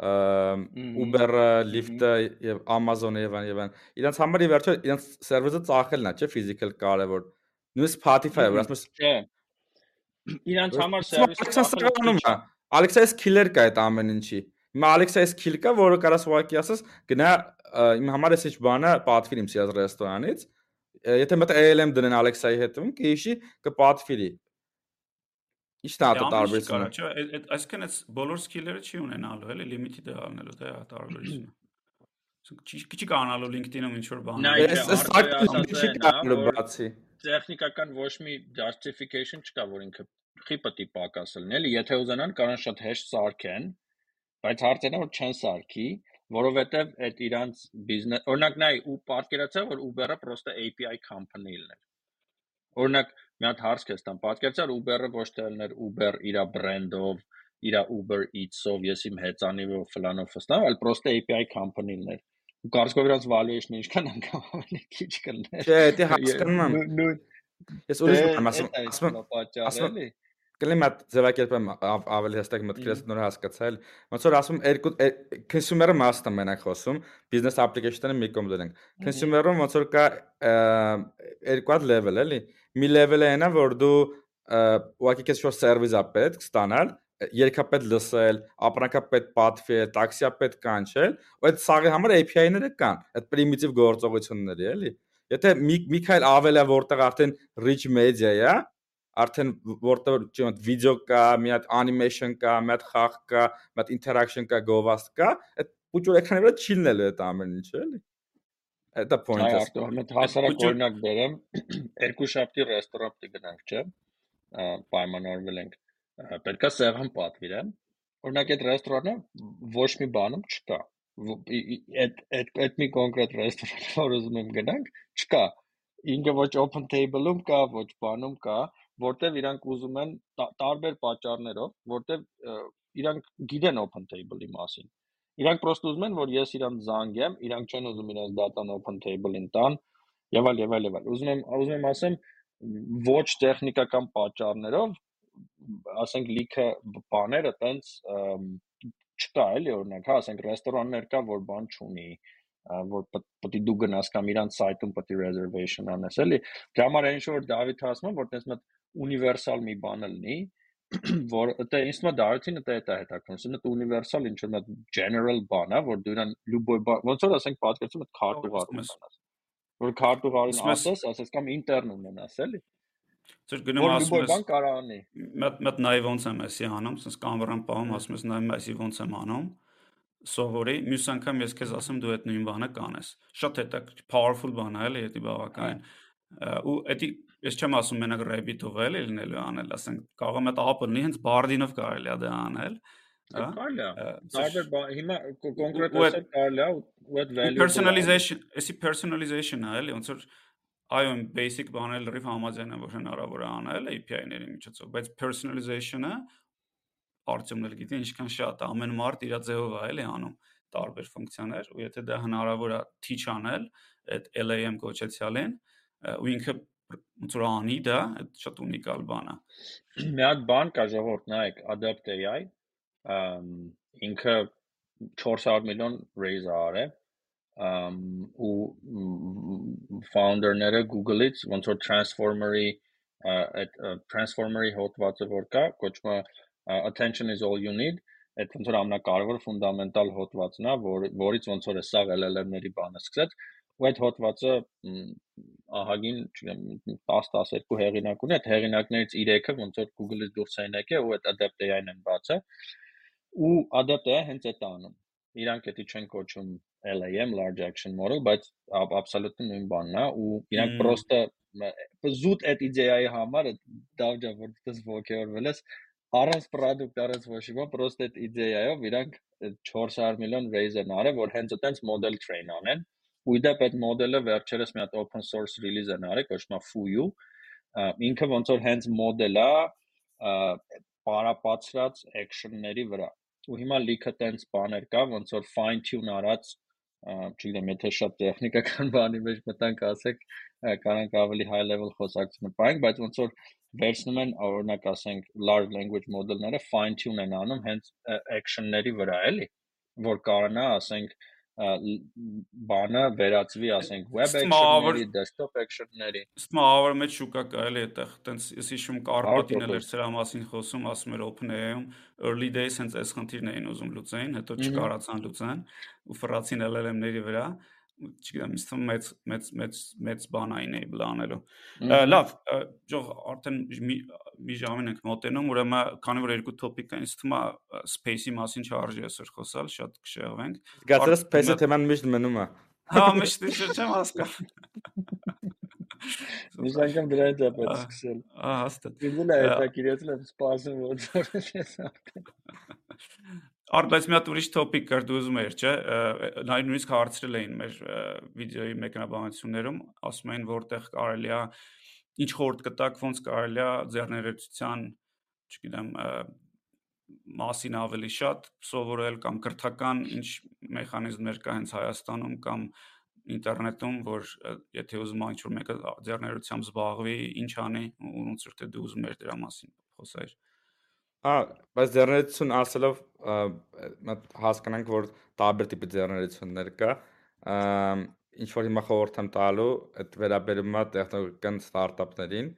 Uber-ը, Lyft-ը եւ Amazon-ը եւ այլն եւ այլն։ Իրանց համար ի վերջո իրանց service-ը ծախելն է, չէ՞, physical կարևոր։ նույն Spotify-ը, որ ասում ես Չէ։ Իրանց համար սերվիսը սականում է։ Alexa-ից killer կա այդ ամեն ինչի։ Հիմա Alexa-ից kill կա, որը կարաս ուղակի ասես գնա իմ համար էս ինչ բանը պատվիր իմ սիրած ռեստորանից։ Եթե մտա ALM դնեն Alexa-ի հետ, կհիշի կպատվիրի։ Ինչն է դա տարբերությունը։ Չէ, այսինքն այս բոլոր skiller-ը չի ունենալու, էլի limited-ը անելու դա է տարբերությունը։ չի կանալու LinkedIn-ում ինչ որ բան։ Այս սակը չի կանալու բացի։ Տեխնիկական ոչ մի justification չկա, որ ինքը խի պետք է պակասել, էլի, եթե ուզենան կարող շատ հեշտ սարքեն, բայց հարցն է որ չեն սարքի, որովհետև այդ իրանց բիզնես օրինակ նայ ու պատկերացա որ Uber-ը պրոստը API company լիներ օրինակ մի հատ հարց կես տամ. Պատկերացա Uber-ը ոչ թե լիներ Uber իր բրենդով իր Uber Eats-ով ես իմ հեծանիվով ֆլանով ֆստավ այլ պրոստը API company լիներ ու կարծիքով իրանց valuation-ը ինչքան անգամ ավելի քիչ կլներ չէ դա հասկանում եմ ես ուրիշ բան ասում ասում ասում կլինի մատ ձևակերպեմ ավելի հստակ մտքերս նոր հասկացալ ոնց որ ասում երկու consumer-ը մասն է մենակ խոսում business application-ը մի կողմ դնենք consumer-ում ոնց որ կա երկու հատ level էլի մի level-ը այնա որ դու ուղղակի քեզ շո սերվիսա պետք ստանալ երկա պետք լսել, ապրանքա պետք պատվել, տաքսիա պետք կանչել, ու այդ սաղի համար API-ները կան, այդ primitive գործողությունների, էլի։ Եթե մի մի քայլ ավել է որտեղ արդեն rich media է, արդեն որտեղ չեմ վիդեո կա, մի հատ animation կա, մի հատ խաղ կա, մի հատ interaction կա, գովաստ կա, այդ փուճուր էկրանի վրա չի լինելու այդ ամեն ինչը, էլի։ Այդ է point-ը։ Այո, արտո, մենք հասարակ օրինակ բերեմ, երկու շաբթի ռեստորան պիտի գնանք, չէ՞։ Պայմանավորվել ենք։ Պետքա սեղան պատվիրեմ։ Օրինակ այդ ռեստորանը ոչ մի բանում չկա։ Այդ այդ այդ մի կոնկրետ ռեստորան, որ ուզում եմ գնանք, չկա։ Ինքը ոչ open table-ում կա, ոչ բանում կա, որտեվ իրանք ուզում են տարբեր պատճառներով, որտեվ իրանք գիտեն open table-ի մասին։ Իրանք պրոստը ուզում են, որ ես իրանք զանգեմ, իրանք չեն ուզում իրենց data-ն open table-ին տան, եւ այլ եւ այլ եւ այլ։ Ուզում եմ ուզում եմ ասեմ ոչ տեխնիկական պատճառներով, ասենք լիքը բաները տենց չկա էլի օրինակ, հա, ասենք ռեստորաններ կա, որ բան չունի, որ պետք է դու գնաս կամ իրանց սայթում պետք է reservation անես, էլի։ Դրա համար այն որ Դավիթ ասում որ տես մտ ունիվերսալ մի բան լինի, որ դա ինձ մոտ դարեցին դա է հետաքրքրում, դա ունիվերսալ ինչ որ մի general բան է, որ դու իրան լուբոյ ոնց որ ասենք պատկերացում այդ քարտուղարն ունենաս։ Որ քարտուղարին ասես, ասես կամ ինտերն ունենաս, էլի։ Ձեր գնում ասում ես բան կարող անի։ Մտ մտ նայ ոնց եմ էսի անում, sense կամերան պահում ասում ես նայ էսի ոնց եմ անում սովորի, մյուս անգամ ես քեզ ասեմ դու այդ նույն բանը կանես։ Շատ հետաքրքիր powerful բան է, էլի, դա բավականին։ Ու դա ես չեմ ասում մենակ Revit-ով էլի լինելու անել, ասենք կարող եմ այդ app-ը հենց Bardin-ով կարելի է դա անել։ հա։ Կարելի է։ Տարբեր հիմա կոնկրետ ասել կարելի է ու այդ value personalization, էսի personalization-ը էլի ոնց որ այո, basic բանել լրիվ համաձայն է որ հնարավոր է անել API-ների միջոցով, բայց personalization-ը արդյունքն էլ գիտի ինչքան շատ է, ամեն մարդ իր ձևով է էլի անում տարբեր ֆունկցիաներ ու եթե դա հնարավոր է թիչ անել այդ LAM կոչեցյալին ու ինքը ոնց որ անի դա, այդ շատ ունիկալ բան է։ Մի հատ բան կա ժողովուրդ, նայեք, Adapt AI, ինքը 400 միլիոն raise արել ու founder-ները Google-ից ոնց որ Transformer-ի այդ Transformer-ի հոդվածը որ կա, կոչվում է attention is all you need այդ ոնց որ ամենակարևոր ֆունդամենտալ հոդվածն է, որ որից ոնց որ է սա LLM-ների բանը սկսեց, ու այդ հոդվածը ահագին, չգիտեմ, 10-12 հեղինակ ունի, այդ հեղինակներից 3-ը ոնց որ Google-ից դուրս են եկել ու այդ adapt AI-ն են բացել ու adapt AI հենց այդ անում։ Իրանք դա չեն կոչում LAM large action model, բայց absolutely նույն բանն է ու իրանք պրոստը զուտ այդ իդեայի համար դավջա որ դες ողջորվել ես առանց product առանց ոչ մի բան, պրոստ այդ իդեայով իրանք 400 միլիոն raise են արել, որ հենց այտենց model train անեն ու իդեպ այդ մոդելը վերջերս մի հատ open source release են արել, կոչվում է Fuyu։ Ինքը ոնց որ հենց մոդել է պարապացրած action-ների վրա։ Ու հիմա լիքը տենց բաներ կա, ոնց որ fine tune արած չգիտեմ, եթե շատ տեխնիկական բանի մեջ մտանք, ասեք, կարանք ավելի high level խոսակցություն պայենք, բայց ոնց որ վերցնում են օրինակ ասենք large language model-ները fine tune են անում հենց action-ների վրա, էլի, որ կարողանա, ասենք, բանը վերածվի, ասենք, web action-ների, desktop action-ների։ Ստմա ավար մեջ շուկա կարելի այդտեղ, տենց ես հիշում Կարպատին էլ էր սրա մասին խոսում, ասում էր OpenAI-ում early days հենց այս խնդիրն էին ուզում լուծեին, հետո չկարացան լուծեն ու ֆրացին LLM-ների վրա չգիտեմ, ինձ թվում մեծ մեծ մեծ մեծ բան այն enable անելու։ Լավ, ճող արդեն մի մի ժամին ենք մոտենում, ուրեմն քանի որ երկու topic կան, ինձ թվում է space-ի մասին չարժի այսօր խոսալ, շատ կշեղվենք։ Գացել space-ը թեման միշտ մնում է։ Հա, միշտ չեմ հասկանում։ Միշտ անգամ դրա հետ է պետք սկսել։ Ահա, հաստատ։ էլ է հետաքրքրել, եմ սպասում որ ձորս արդեն։ Արդ բայց մի հատ ուրիշ topic կար դու ուզում ես, չէ՞։ Նայ նույնիսկ հարցրել էին մեր վիդեոյի մեկնաբանություններում, ասում էին որտեղ կարելի է ինչ խորտ կտակ, ոնց կարելի է ձեռներեցության, չգիտեմ, մասին ավելի շատ սովորել կամ կրթական ինչ մեխանիզմներ կա հենց Հայաստանում կամ ինտերնետում, որ եթե ուզում ա ինչ-որ մեկը ձեռներությամբ զբաղվի, ինչ անի ոնց որ թե դու ուզում ես դրա մասին խոսայր։ Ա, բայց ձեռներեցություն ասելով հասկանանք, որ տարբեր տիպի ձեռներեցություններ կա, ինչ որ հիմա խորհուրդ եմ տալու, այդ վերաբերում է տեխնոլոգիական ստարտափներին,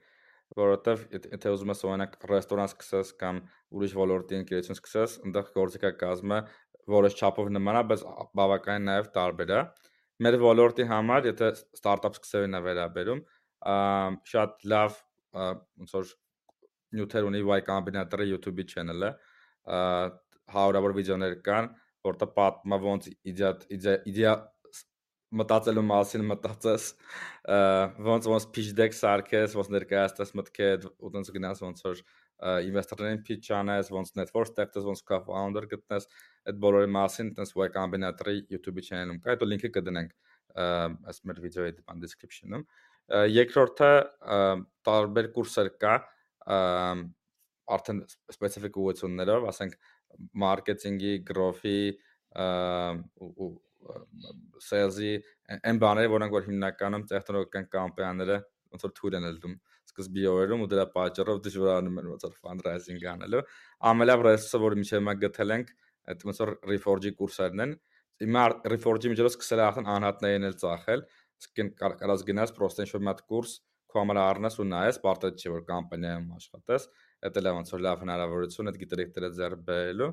որովհետև եթե ուզում ես օրինակ ռեստորան սկսես կամ ուրիշ ոլորտի ընկերություն սկսես, այնտեղ գործիքա կազմը որոշ չափով նման է, բայց բավականին նաև տարբեր է։ Մեր ոլորտի համար, եթե ստարտափ սկսելն է վերաբերում, շատ լավ ոնց որ նյութեր ունի Y Combinator-ը YouTube-ի channel-ը, հարյուրավոր վիդեոներ կան, որտեղ պատմա ոնց իդեա իդեա մտածելու մասին մտածես, ոնց ոնց pitch deck սարքես, ոնց ներկայացնես մտքեր, ոնց գնաս ոնց որ investor-ներին pitch անես, ոնց network ստեղծես, ոնց co-founder գտնես, այդ բոլորի մասին տես Y Combinator-ի YouTube channel-ում կա, այդ լինքը կդնենք այս մեր վիդեոյի description-ում։ Երկրորդը տարբեր կուրսեր կա, արդեն սպეციფიկ ուղղություններով, ասենք մարքեթինգի, գրոֆի ու սելզի այն բաները, որոնք որ հիմնականում տեխնոլոգիական կամպեյները ոնց որ թույլ են ելում սկզբի օրերում ու դրա պատճառով դժվարանում են ոնց որ ֆանդրայզինգ անելու։ Ամենավ ռեսուրսը, որ միջև մա գտել ենք, այդ ոնց որ reforge-ի կուրսերն են։ Հիմա reforge-ի միջոցով սկսել է արդեն անհատներին էլ ծախել, իսկ կարած գնաս պրոստեն շոմատ կուրս, քո համար առնես ու նայես, բարդ չէ որ կամպանիայում աշխատես, դա էլ ոնց որ լավ հնարավորություն այդ գիտելիքները ձեռք բերելու։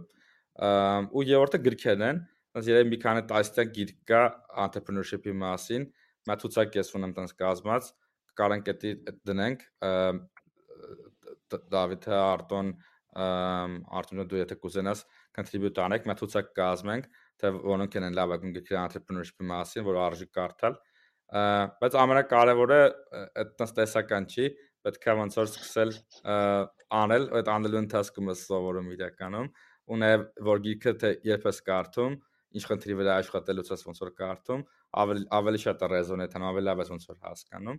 Ու երրորդը գրքերն են, ոնց երեք մի քանի տասնյակ գիրք կա entrepreneurship-ի մասին, մա ցուցակ ես ունեմ տես կազմած, կարանք էդի դնենք Դավիթը Արտոն Արտոնը դու եթե կուզենաս contribute անեք, մա ցուցակ կազմենք, թե որոնք են լավագույն գրքերը entrepreneurship-ի մասին, որ արժի կարդալ բայց ամենակարևորը այդ տեսական չի, պետք է ոնց որ սկսել անել, այդ անելու ընթացքում ես սովորում իրականում, ու նաև որ գիրքը թե երբ ես կարդում, ինչ խնդրի վրա աշխատելուց ես ոնց որ կարդում, ավելի ավելի շատ է ռեզոնեթ անում, ավելի լավ ես ոնց որ հասկանում։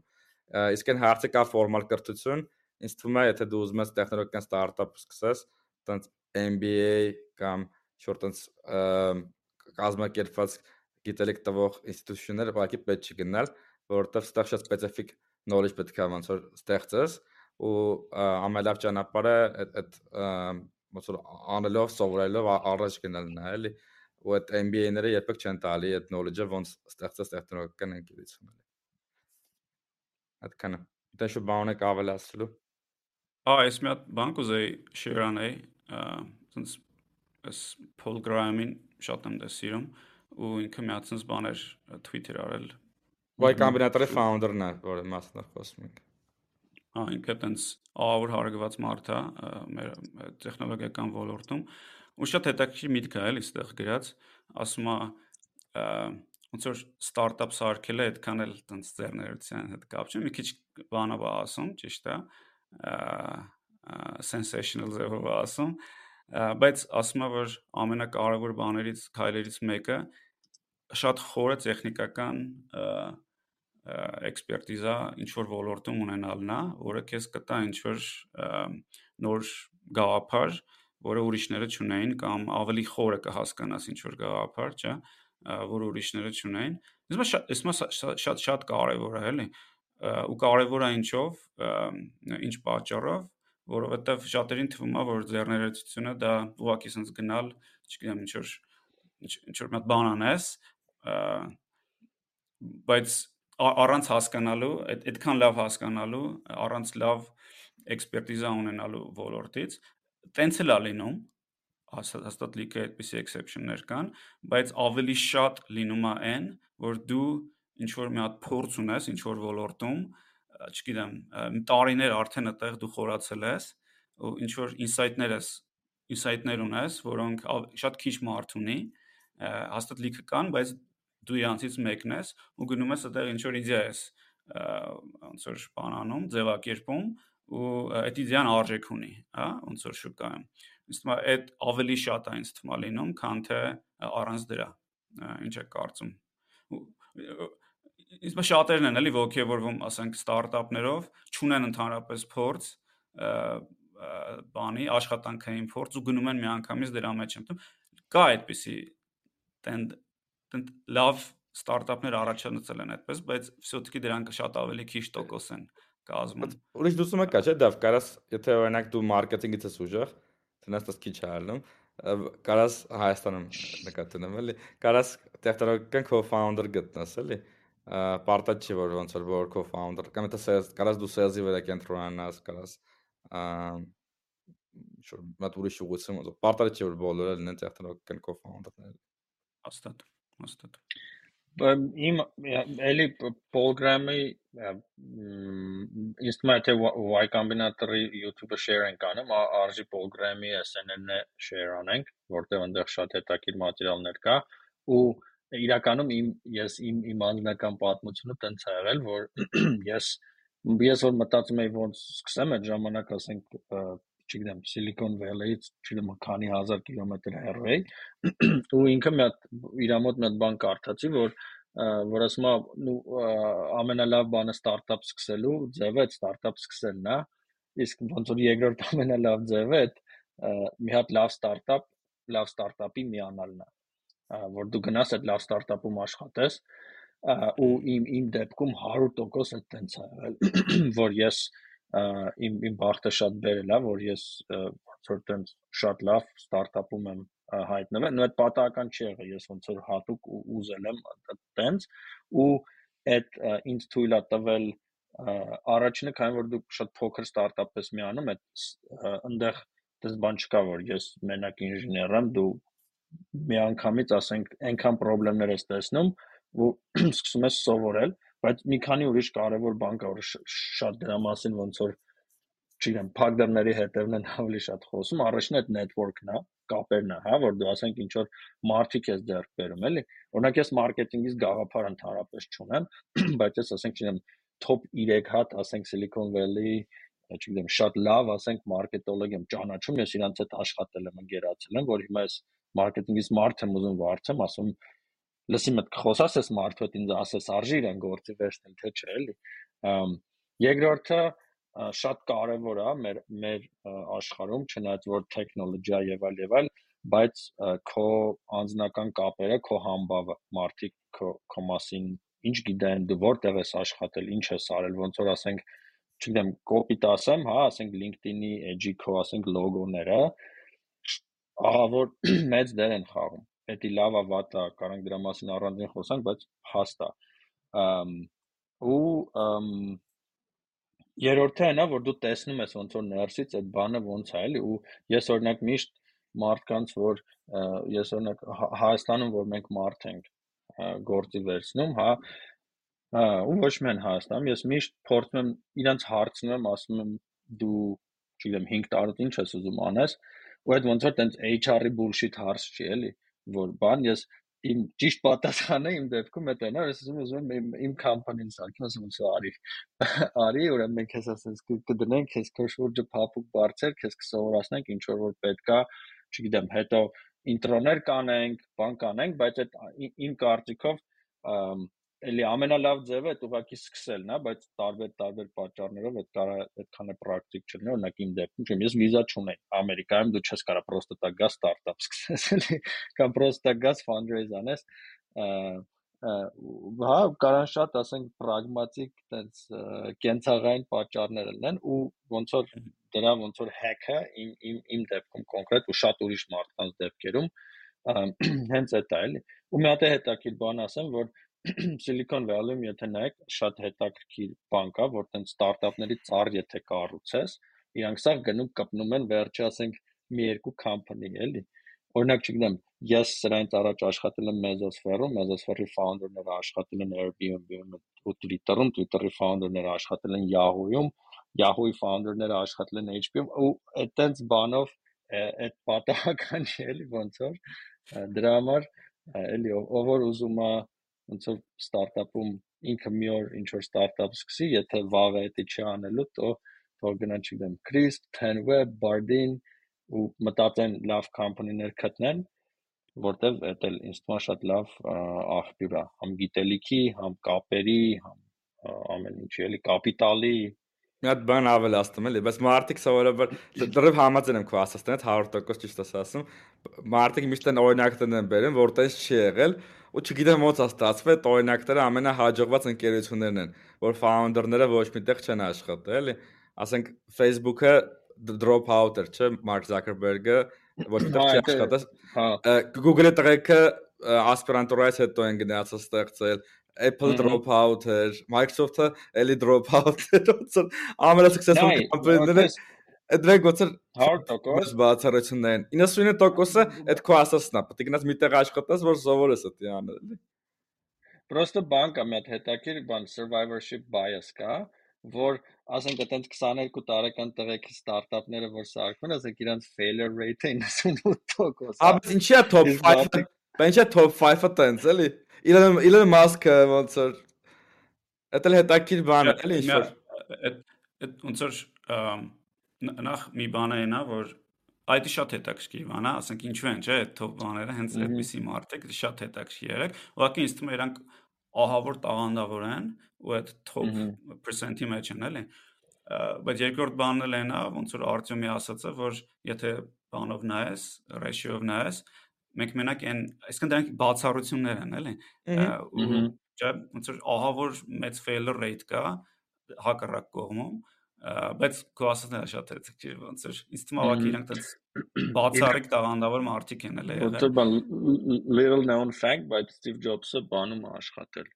Իսկ այն հարցը կա ֆորմալ կրթություն, ինձ թվում է, եթե դու ուզում ես տեխնոլոգիական ստարտափ սկսես, տենց MBA կամ շուտ տենց կազմակերպված գիտելիք տվող ինստիտուտները բակի պետք չգնալ, որովհետև ստեղ շատ սպეციფიկ knowledge պետք է ոնց որ ստեղծես ու ամենալավ ճանապարհը այդ ոնց որ անելով սովորելով առաջ գնալն է, էլի ու այդ MBA-ները երբեք չեն տալի այդ knowledge-ը ոնց ստեղծես տեխնոլոգիական ընկերություն։ Այդքանը։ Դա շու բան եք ավելացելու։ Ահա, ես մի հատ բան կուզեի share անեի, ըստ Paul Graham-ին շատ եմ դա սիրում։ Ա ու ինքը միացած բաներ Twitter արել։ Y Combinator-ի founder-ն է, որը մասնավ խոսում ենք։ Հա, ինքը տենց ավոր հարգված մարդ է մեր տեխնոլոգիական ոլորտում ու շատ հետաքրքիր միտք է էլի ստեղ գրած, ասում է ոնց որ ստարտափ սարքելը այդքան էլ տենց ձեռներության հետ կապ չէ, մի քիչ բանով ասում, ճիշտ է, sensational ձևով ասում, բայց ասում է որ ամենակարևոր բաներից քայլերից մեկը շատ խորը տեխնիկական էքսպերտիզա ինչ որ ոլորտում ունենալն է, որը քեզ կտա ինչ որ նոր գաղափար, որը ուրիշները չունեին կամ ավելի խորը կհասկանաս ինչ որ գաղափար, չէ, որ ուրիշները չունեին։ Իսկ շատ շատ շատ շատ կարևոր է, էլի։ Ու կարևոր է ինչով, ինչ պատճառով, որովհետև շատերին թվում է, որ ձեռներեցությունը դա ուղղակի sense գնալ, չգիտեմ, ինչ որ ինչ որ մի հատ բան անես, բայց առանց հասկանալու, այդ այդքան լավ հասկանալու, առանց լավ էքսպերտիզա ունենալու ոլորտից, տենց էլ է լինում, հաստատ լիքը այդպիսի exception-ներ կան, բայց ավելի շատ լինում է այն, որ դու ինչ որ մի հատ փորձ ունես ինչ որ ոլորտում, չգիտեմ, տարիներ արդեն այդտեղ դու խորացել ես ու ինչ որ insight-ներ ես, insight-ներ ունես, որոնք շատ քիչ մարդ ունի, հաստատ լիքը կան, բայց դու իրանցից մեկն ես ու գնում ես այդտեղ ինչ որ իդեա ես ոնց որ բանանում, ձևակերպում ու այդ իդեան արժեք ունի, հա, ոնց որ շուկայում։ Իսկ մա այդ ավելի շատ է ինձ թվում լինում, քան թե առանց դրա։ Ինչ է կարծում իսկ շատերն են էլի ոգևորվում, ասենք, ստարտափներով, չունեն ընդհանրապես փորձ, բանի, աշխատանքային փորձ ու գնում են միանգամից դրա մեջ ընդում։ Կա այդպիսի տենդ տենդ լավ ստարտափներ առաջացել են այդպես, բայց всё-таки դրանք շատ ավելի քիչ տոկոս են կազմում։ Ուրիշ դուսումը կա, չէ՞, դավ կարաս, եթե օրինակ դու մարքեթինգից ես ուժեղ, դրանց դաս քիչ արնում, կարաս Հայաստանում նկատնում էլի, կարաս տեխնոլոգիական co-founder գտնես էլի։ Ա պարտադիր չի որ ոնց որ որ co-founder կամ եթե sales կարաս դու sales-ի վրա կենտրոնանաս, կարաս շուտ մատ ուրիշ ուղղություն, պարտադիր չի որ բոլորը լինեն տեխնոլոգիական co-founder-ներ։ Հաստատ, հաստատ։ Իմ էլի Polgram-ի ինձ թվում է թե Y Combinator-ի YouTube-ը share ենք անում, RG Polgram-ի SNN-ը share անենք, որտեղ այնտեղ շատ հետաքրքիր մատերիալներ կա ու իրականում իմ ես իմ իմ անձնական պատմությունը տենց ա եղել, որ ես ես որ մտածում էի ոնց սկսեմ այդ ժամանակ ասենք չգիտեմ, Silicon Valley-ից, չգիտեմ, քանի հազար կիլոմետր հեռու էի, ու ինքը մի հատ իր մոտ մի հատ բան կարդացի, որ որ ասում է, նու ամենալավ բանը ստարտափ սկսելու ձևը ստարտափ սկսելն է, իսկ ոնց որ երկրորդ ամենալավ ձևը այդ մի հատ լավ ստարտափ, լավ ստարտափի միանալն է, որ դու գնաս այդ լավ ստարտափում աշխատես, ու իմ իմ դեպքում 100% այդ տենց է եղել, որ ես իմ իմ բախտը շատ բերել է, որ ես ոնց որ տենց շատ լավ ստարտափում եմ հայտնվել, նո այդ պատահական չի եղել, ես ոնց որ հատուկ ուզել եմ տենց ու այդ ինձ թույլ է տվել առաջինը քանի որ դու շատ փոքր ստարտափ ես միանում, այդ այնտեղ դες բան չկա որ ես մենակ ինժեներ եմ, դու միանգամից ասենք այնքան խնդիրներ ես տեսնում ու սկսում ես սովորել Բայց մի քանի ուրիշ կարևոր բան կա, որ շատ դրա մասին ոնց որ չգիտեմ, դռների հետևն են ավելի շատ խոսում, առաջինը այդ network-ն է, կապերն է, հա, որ դու ասենք ինչ որ մարդիկ ես ձեռք բերում, էլի։ Օրինակ ես մարքեթինգից գաղափար ընդհանրապես չունեմ, բայց ես ասենք չգիտեմ, top 3 հատ, ասենք Silicon Valley չգիտեմ, շատ լավ, ասենք մարքետոլոգ եմ ճանաչում, ես իրանց հետ աշխատել եմ, ընկերացել եմ, որ հիմա ես մարքեթինգից մարդ եմ ուզում վարձեմ, ասում լսի մտ խոսաս ես մարդու հետ ինձ ասես արժի իրեն գործի վերցնել թե չէ էլի երկրորդը շատ կարևոր է մեր մեր աշխարհում չնայած որ տեխնոլոգիա եւ այլ եւ այլ բայց քո անձնական կապերը քո համբավը մարդիկ քո քո մասին ինչ գիտեն դու որտեղ ես աշխատել ինչ ես արել ոնց որ ասենք չգիտեմ կոպիտ ասեմ հա ասենք LinkedIn-ի edge-ի քո ասենք լոգոները ահա որ մեծ դեր են խաղում էդի լավ է վատ է կարանք դրա մասին առանձին խոսանք բայց հաստ է ու երրորդը այն է որ դու տեսնում ես ոնց որ ներսից այդ բանը ոնց է էլի ու ես օրինակ միշտ մարդկանց որ ես օրինակ Հայաստանում որ մենք մարդ ենք գործի վերցնում հա ու ոչ միայն Հայաստանում ես միշտ փորձում եմ իրանց հարցնում եմ ասում եմ դու չգիտեմ 5 տարուց ինչ ես ուզում անես ու այդ ոնց որ տենց HR-ի bullshit հարց չի էլի որ բան ես իմ ճիշտ պատասխանը իմ դեպքում է տենա, ես ուզում ուզում եմ իմ կամպանին սարքեմ, ասում եմ, արի։ Արի, ուրեմն մենք քեզ ասես կդնենք, քեզ քո շուրջը փափուկ բարձր, քեզ կսովորացնենք ինչ որ որ պետքա, չգիտեմ, հետո ինտրոներ կանենք, բան կանենք, բայց այդ իմ կարծիքով էլի ամենալավ ձևը այդ ուղակի սկսելն է, բայց տարբեր տարբեր պատճառներով այդ կարա այդքանը պրակտիկ չլինի, օրինակ իմ դեպքում չեմ, ես վիզա չունեի։ Ամերիկայում դու չես կարա պրոստը տակ գաս ստարտափ սկսես, էլի, կամ պրոստը գաս fundraise անես, հա, կարան շատ, ասենք, պրագմատիկ տենց կենցաղային պատճառներ լինեն ու ոնց որ դրա ոնց որ hack-ը իմ իմ իմ դեպքում կոնկրետ ու շատ ուրիշ մարդկանց դեպքերում հենց այդ է էլի։ Ու մի հատ է հետաքրքիր բան ասեմ, որ Silicon Valley-ում եթե նայեք, շատ հետաքրքիր բան կա, որ տենց ստարտափների ծառ եթե կառուցես, իրանք սա գնում կպնում են վերջի, ասենք, մի երկու company էլի։ Օրինակ, չգիտեմ, ես սրանից առաջ աշխատել եմ Mesosphere-ում, Mesosphere-ի founder-ները աշխատել են Airbnb-ում ու Twitter-ում, Twitter-ի founder-ները աշխատել են Yahoo-ում, Yahoo-ի founder-ները աշխատել են HP-ում ու այդտենց բանով այդ պատահական չի էլի ոնց որ դրա համար էլի ով որ ուզում է ոնց որ ստարտափում ինքը մի օր ինչ որ ստարտափ սկսի, եթե վաղը դա չի անելու, то թող գնա չգիտեմ, Crisp, Tenweb, Bardin ու մտածեն լավ կամպանիներ գտնեն, որտեվ դա էլ ինձ թվում շատ լավ աղբյուր է, համ գիտելիքի, համ կապերի, համ ամեն ինչի, էլի կապիտալի, Մի հատ բան ավելացնում էլի, բայց մարդիկ սովորաբար դրիվ համաձայն եմ քո ասած, դա 100% ճիշտ ես ասում։ Մարդիկ միշտ են օրինակ տնեն բերեն, որտեղ չի եղել, ու չգիտեմ ոնց է ստացվել, օրինակները ամենահաջողված ընկերություններն են, որ founder-ները ոչ միտեղ չեն աշխատել, էլի։ Ասենք Facebook-ը drop out-էր, չէ, Mark Zuckerberg-ը ոչ միտեղ չի աշխատել։ Հա։ Google-ի տղեկը ասպիրանտուրայից հետո են գնացած ստեղծել, Apple drop out էր, Microsoft-ը էլի drop out էր, ոնց որ ամենասուկսեսֆուլ ոնց որ 100% բացառություններ են։ 99%-ը այդ քո ասածն է, պետք է գնաս մի տեղ աշխատես, որ սովորես դա անել էլի։ Պրոստը բան կա, մի հատ հետաքրքիր բան survivorship bias կա, որ ասենք այտենց 22 տարեկան տղեկի ստարտափները որ սարքում են, ասենք իրանց failure rate-ը 98%։ Աբս ինչի է top 5-ը։ Բանջա top 5-ը տենց էլի։ Իլոն Իլոն Մասկը ոնց որ Դա էլ հետաքրքիր բան է, էլի ինչ որ այդ ոնց որ նախ մի բան է նա, որ այդ շատ հետաքրքիր բան է, ասենք ինչու են, չէ, այդ top բաները հենց այդպիսի մարդիկ շատ հետաքրքիր եղեք։ Ուղղակի ինձ թվում է իրանք ահավոր տաղանդավոր են ու այդ top percent-ի մեջ են, էլի։ Բայց երկրորդ բանն էլ է նա, ոնց որ Արտյոմի ասածը, որ եթե բանով նայես, ratio-ով նայես, մենք մենակ այն այսինքն դրանք բացառություններ են, էլի։ ու ոնց որ ահա որ մեծ failure rate կա հակառակ կողմում, բայց քո ասածն է շատ հետաքրքիր, ոնց որ ինձ թվում է իրանք դից բացառիկ տաղանդավոր մարդիկ են էլ եղել։ Ոնց բան little known fact, բայց Steve Jobs-ը բանում է աշխատել։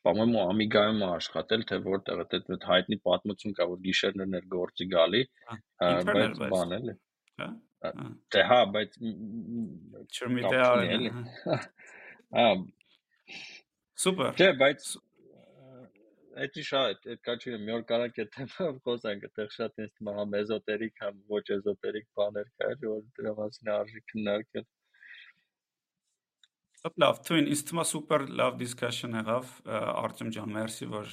Պամոյմո Amiga-ում աշխատել, թե որտեղ այդ հայտնի պատմություն կա, որ գիշերներն էր գործի գալի, բայց բան էլի։ Հա Դե հա, բայց չմիտե արել։ Հա։ Սուպեր։ Չէ, բայց Էդի շատ, այդ կաչի մի օր կարանք այդ թեմայով խոսանք, այդտեղ շատ ինձ թվում է համ էզոտերիկ, համ ոչ էզոտերիկ բաներ կա, որ դրա մասին արժի քննարկել։ Լավ, թույն, ինձ թվում է սուպեր լավ դիսկաշն եղավ, Արտեմ ջան, մերսի, որ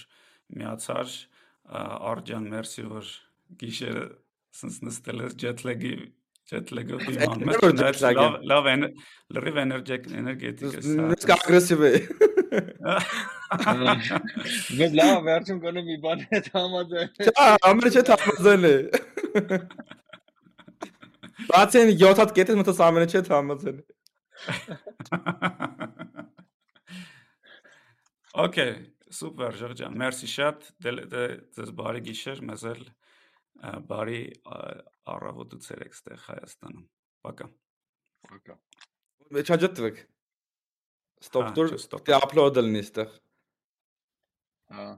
միացար, Արտյան, մերսի, որ գիշերը սենց նստել ես jet lag-ի jet lag-ով դիման մեջ լավ լավ լրիվ էներգետիկ է սա Իսկ ագրեսիվ է Բայց լավ, վերջում գոնե մի բան է համաձայն։ Չա, ամեն չէ համաձայն է։ Բացի այն 7 հատ կետից մտած ամենը չէ համաձայն։ Okay, սուպեր Ժորջան, մերսի շատ, դե, ձեզ բարի գիշեր, մեզ էլ բարի առավոտուց եք այստեղ Հայաստանում։ Пока։ Пока։ Մեջաջտվեք։ Ստոպ տուր, դե ապլոդ լինի ստեղ։ Հա։